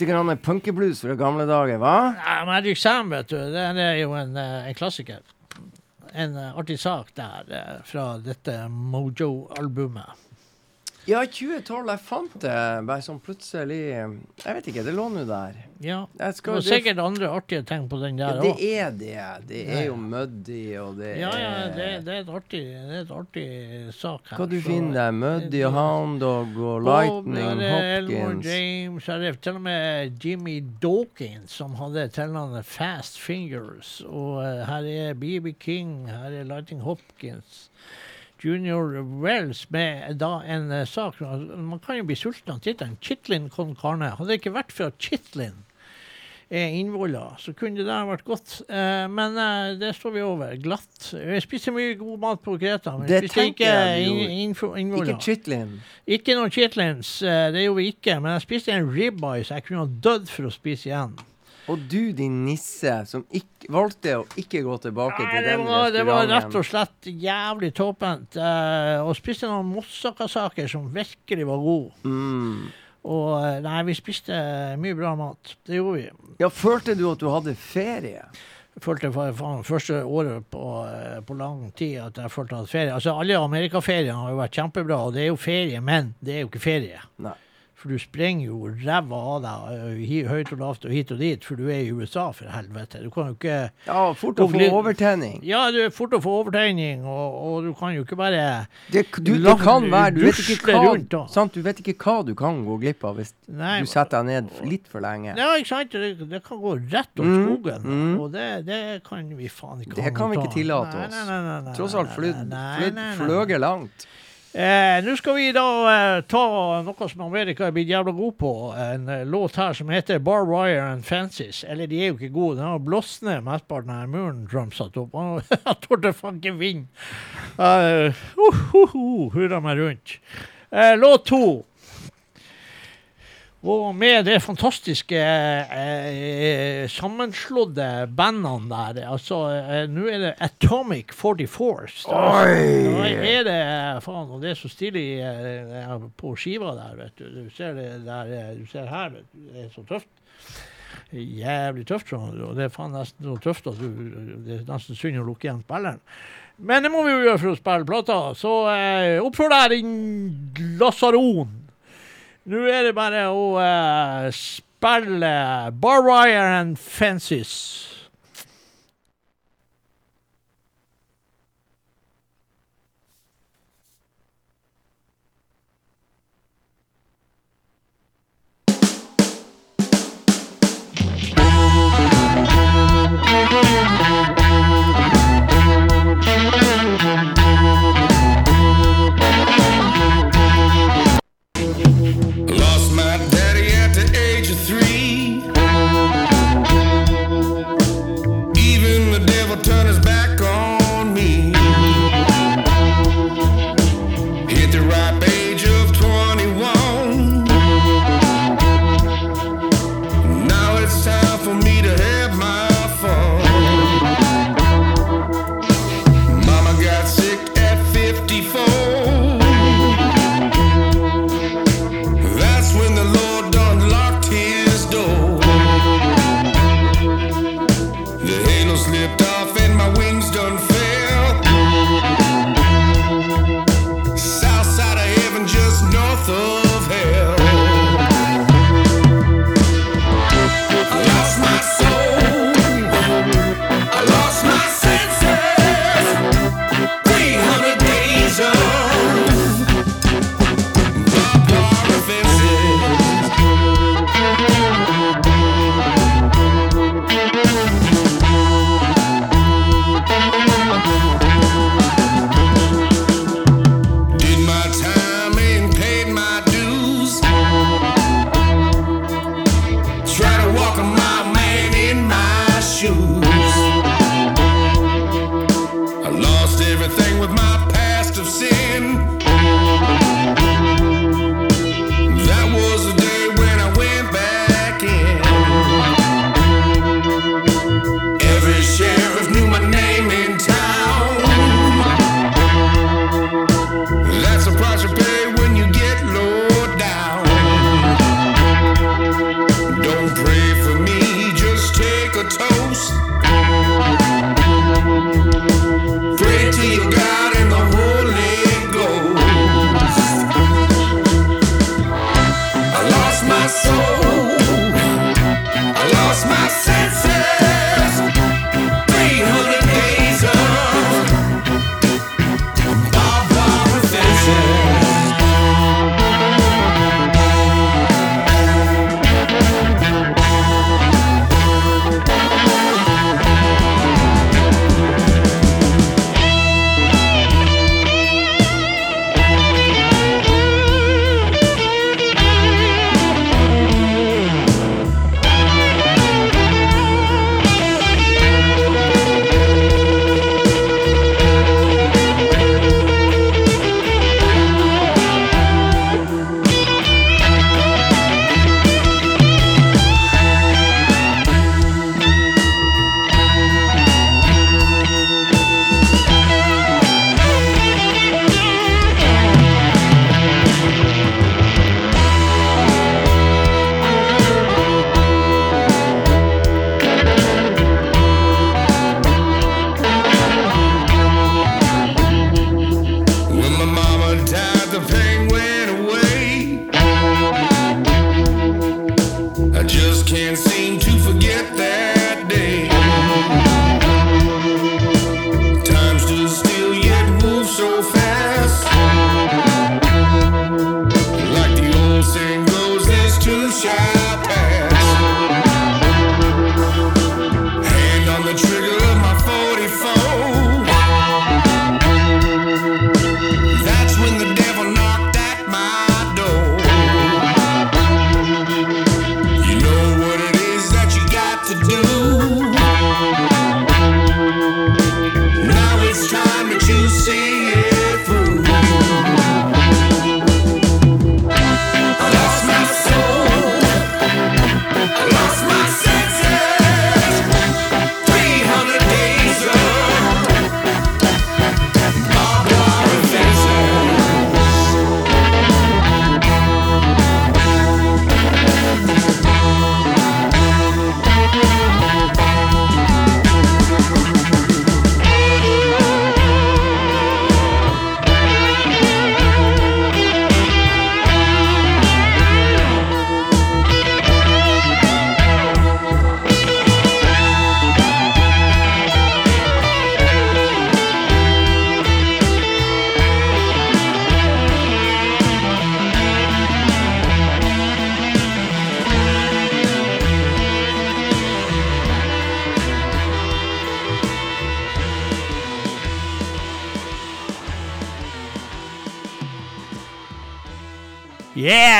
Litt punkeblues fra gamle dager, hva? Ja, Magic Sam, vet du, det er jo en, eh, en klassiker. En eh, artig sak der eh, fra dette Mojo-albumet. Ja, 2012. Jeg fant det bare sånn plutselig Jeg vet ikke, det lå nå der. Ja. Det er var sikkert andre artige ting på den ja, der det er det. Det er jo Muddy, og det Ja, ja, er det, det, er et artig, det er et artig sak her. Hva du finner der? Muddy og Hound Dog og Lightning og er Elmore James, er til og med Jimmy Dawkins, som hadde tilnavnet Fast Fingers. Og uh, her er BB King, her er Lightning Hopkins. Junior Wells med da en eh, sak Man kan jo bli sulten av tittelen. Chitlin con carne. Hadde det ikke vært for at Chitlin er innvoller, så kunne det der vært godt. Eh, men eh, det står vi over. Glatt. Jeg spiste mye god mat på Kreta, men Det spiste ikke innfo- innvoller. Ikke chitlin. Ikke noen chitlins, eh, det gjorde vi ikke. Men jeg spiste en ribeye, så jeg kunne ha dødd for å spise igjen. Og du, din nisse, som ikke, valgte å ikke gå tilbake Nei, til det, den restauranten. det var rett og slett jævlig tåpent. Uh, og spiste noen moussakasaker som virkelig var gode. Mm. Og eh, nei, vi spiste mye bra mat. Det gjorde vi. Ja, følte du at du hadde ferie? Følte for faen første året på, eh, på lang tid at jeg følte at ferie Altså, alle amerikaferiene har jo vært kjempebra, og det er jo ferie, men det er jo ikke ferie. Nei. For du sprenger jo ræva av deg eh, høyt og lavt og hit og dit, for du er i USA, for helvete. Du kan jo ikke Ja, fort å få overtenning. Ja, du er fort å få overtegning, og, og du kan jo ikke bare Det, du, det kan være Du vet hva rundt, sant? Du vet ikke hva du kan gå glipp av hvis Nei, du setter deg ned litt for lenge. Ja, ikke sant? Det, det kan gå rett om Mm, skogen, mm. og det, det kan vi faen ikke Det kan vi ikke tillate oss. Tross alt fløy langt. Eh, Nå skal vi da eh, ta noe som Amerika er blitt jævla god på. En eh, låt her som heter Bar Wire and Fancies. Eller de er jo ikke gode. Den har blåst ned mesteparten av muren Trump satte opp. Han torde faen ikke vinne. Uh, uh, uh, uh, hurra meg rundt. Eh, låt to. Og med det fantastiske eh, sammenslåtte bandene der, altså eh, Nå er det Atomic 44. Oi! Nå er det faen, og det er så stilig eh, på skiva der, vet du. Du ser det der, eh, du ser her, vet du. Det er så tøft. Jævlig tøft, Sånn. Og det er faen nesten så tøft at du, det er nesten synd å lukke igjen spilleren. Men det må vi jo gjøre for å spille plata. Så eh, oppfør deg, din lasaron. Nå er det bare å uh, spille Bar Wire and Fences.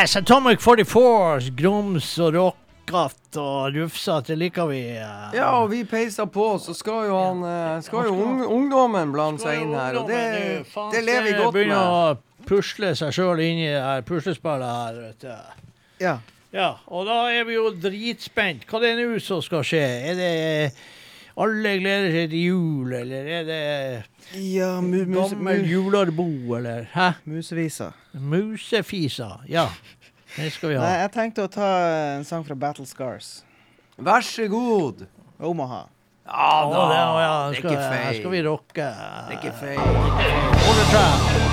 Yes! Atomic 44, grums og rockete og rufsete liker vi. eh. Ja, og vi peiser på, så skal jo han eh, Skal jo ung, ungdommen blande seg inn her, og det, det lever vi godt med. Begynner å pusle seg sjøl inn i det her puslespillet her. Ja. Ja, og da er vi jo dritspent. Hva det er nå som skal skje? Er det alle gleder seg til jul, eller er det Ja, mu, jularbo, eller? Hæ? musevisa. Musefisa. Ja, det skal vi Nei, jeg tenkte å ta en sang fra Battle Scars. Vær så god. Omaha. Ja Å, da. det, å, ja, det er ikke ikke her feil. skal vi rocke. Det er ikke feil. Hold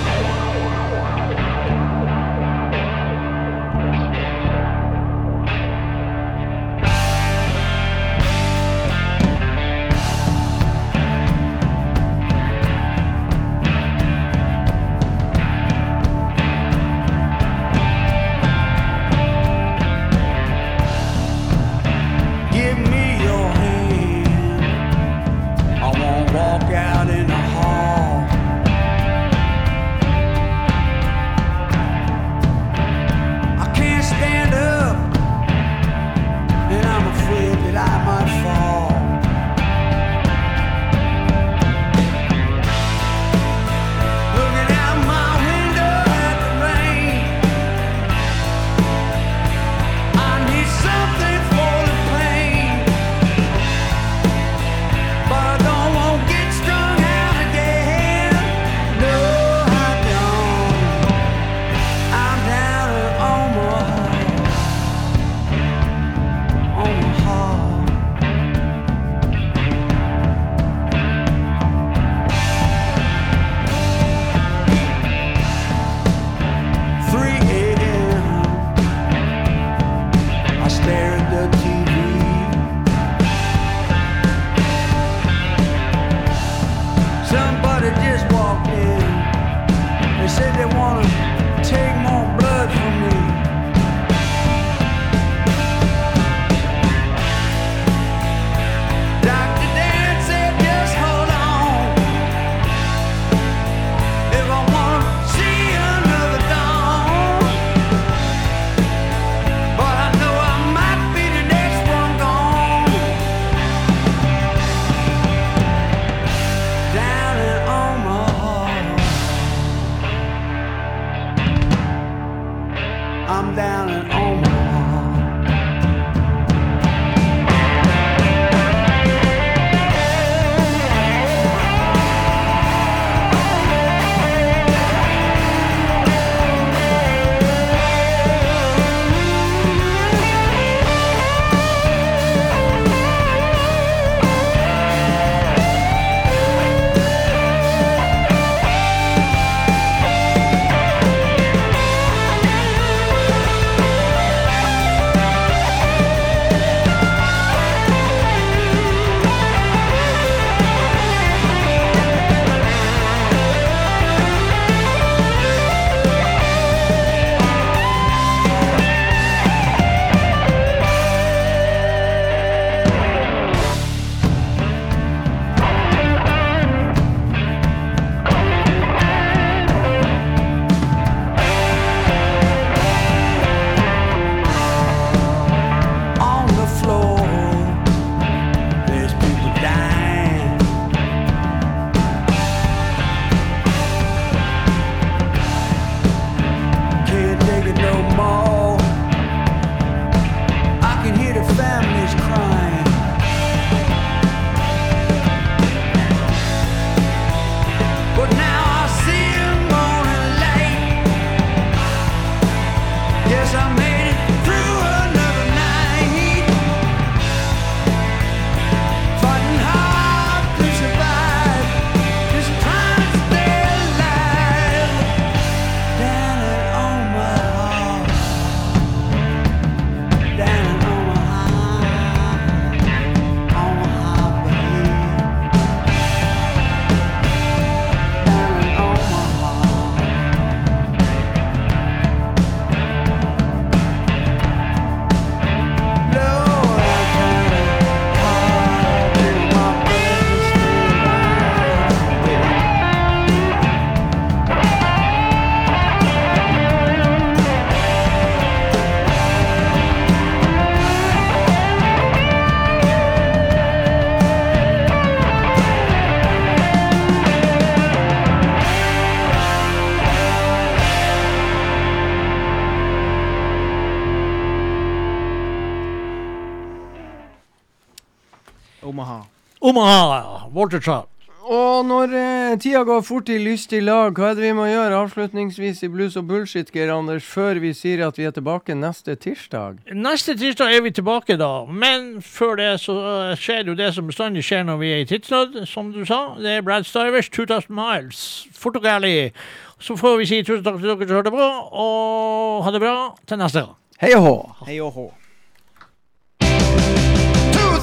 Omaha. Walter Trout. Og når eh, tida går fort i lystig lag, hva er det vi må gjøre avslutningsvis i Blues og bullshit, Geir Anders, før vi sier at vi er tilbake neste tirsdag? Neste tirsdag er vi tilbake, da. Men før det så uh, skjer jo det som bestandig skjer når vi er i tidsnød, som du sa. Det er Brad Stivers, 2000 Miles. Fort og gærlig. Så får vi si tusen takk til dere som hørte på, og ha det bra til neste gang. Hei og hå! Hei og hå.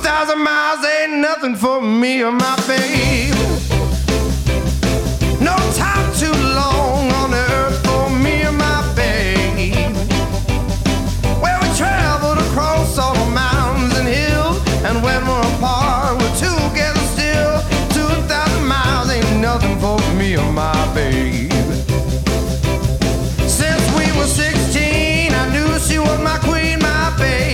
thousand miles ain't nothing for me or my babe. No time too long on earth for me or my babe. Where we traveled across all the mountains and hills, and when we're apart, we're together still. Two thousand miles ain't nothing for me or my babe. Since we were sixteen, I knew she was my queen, my babe.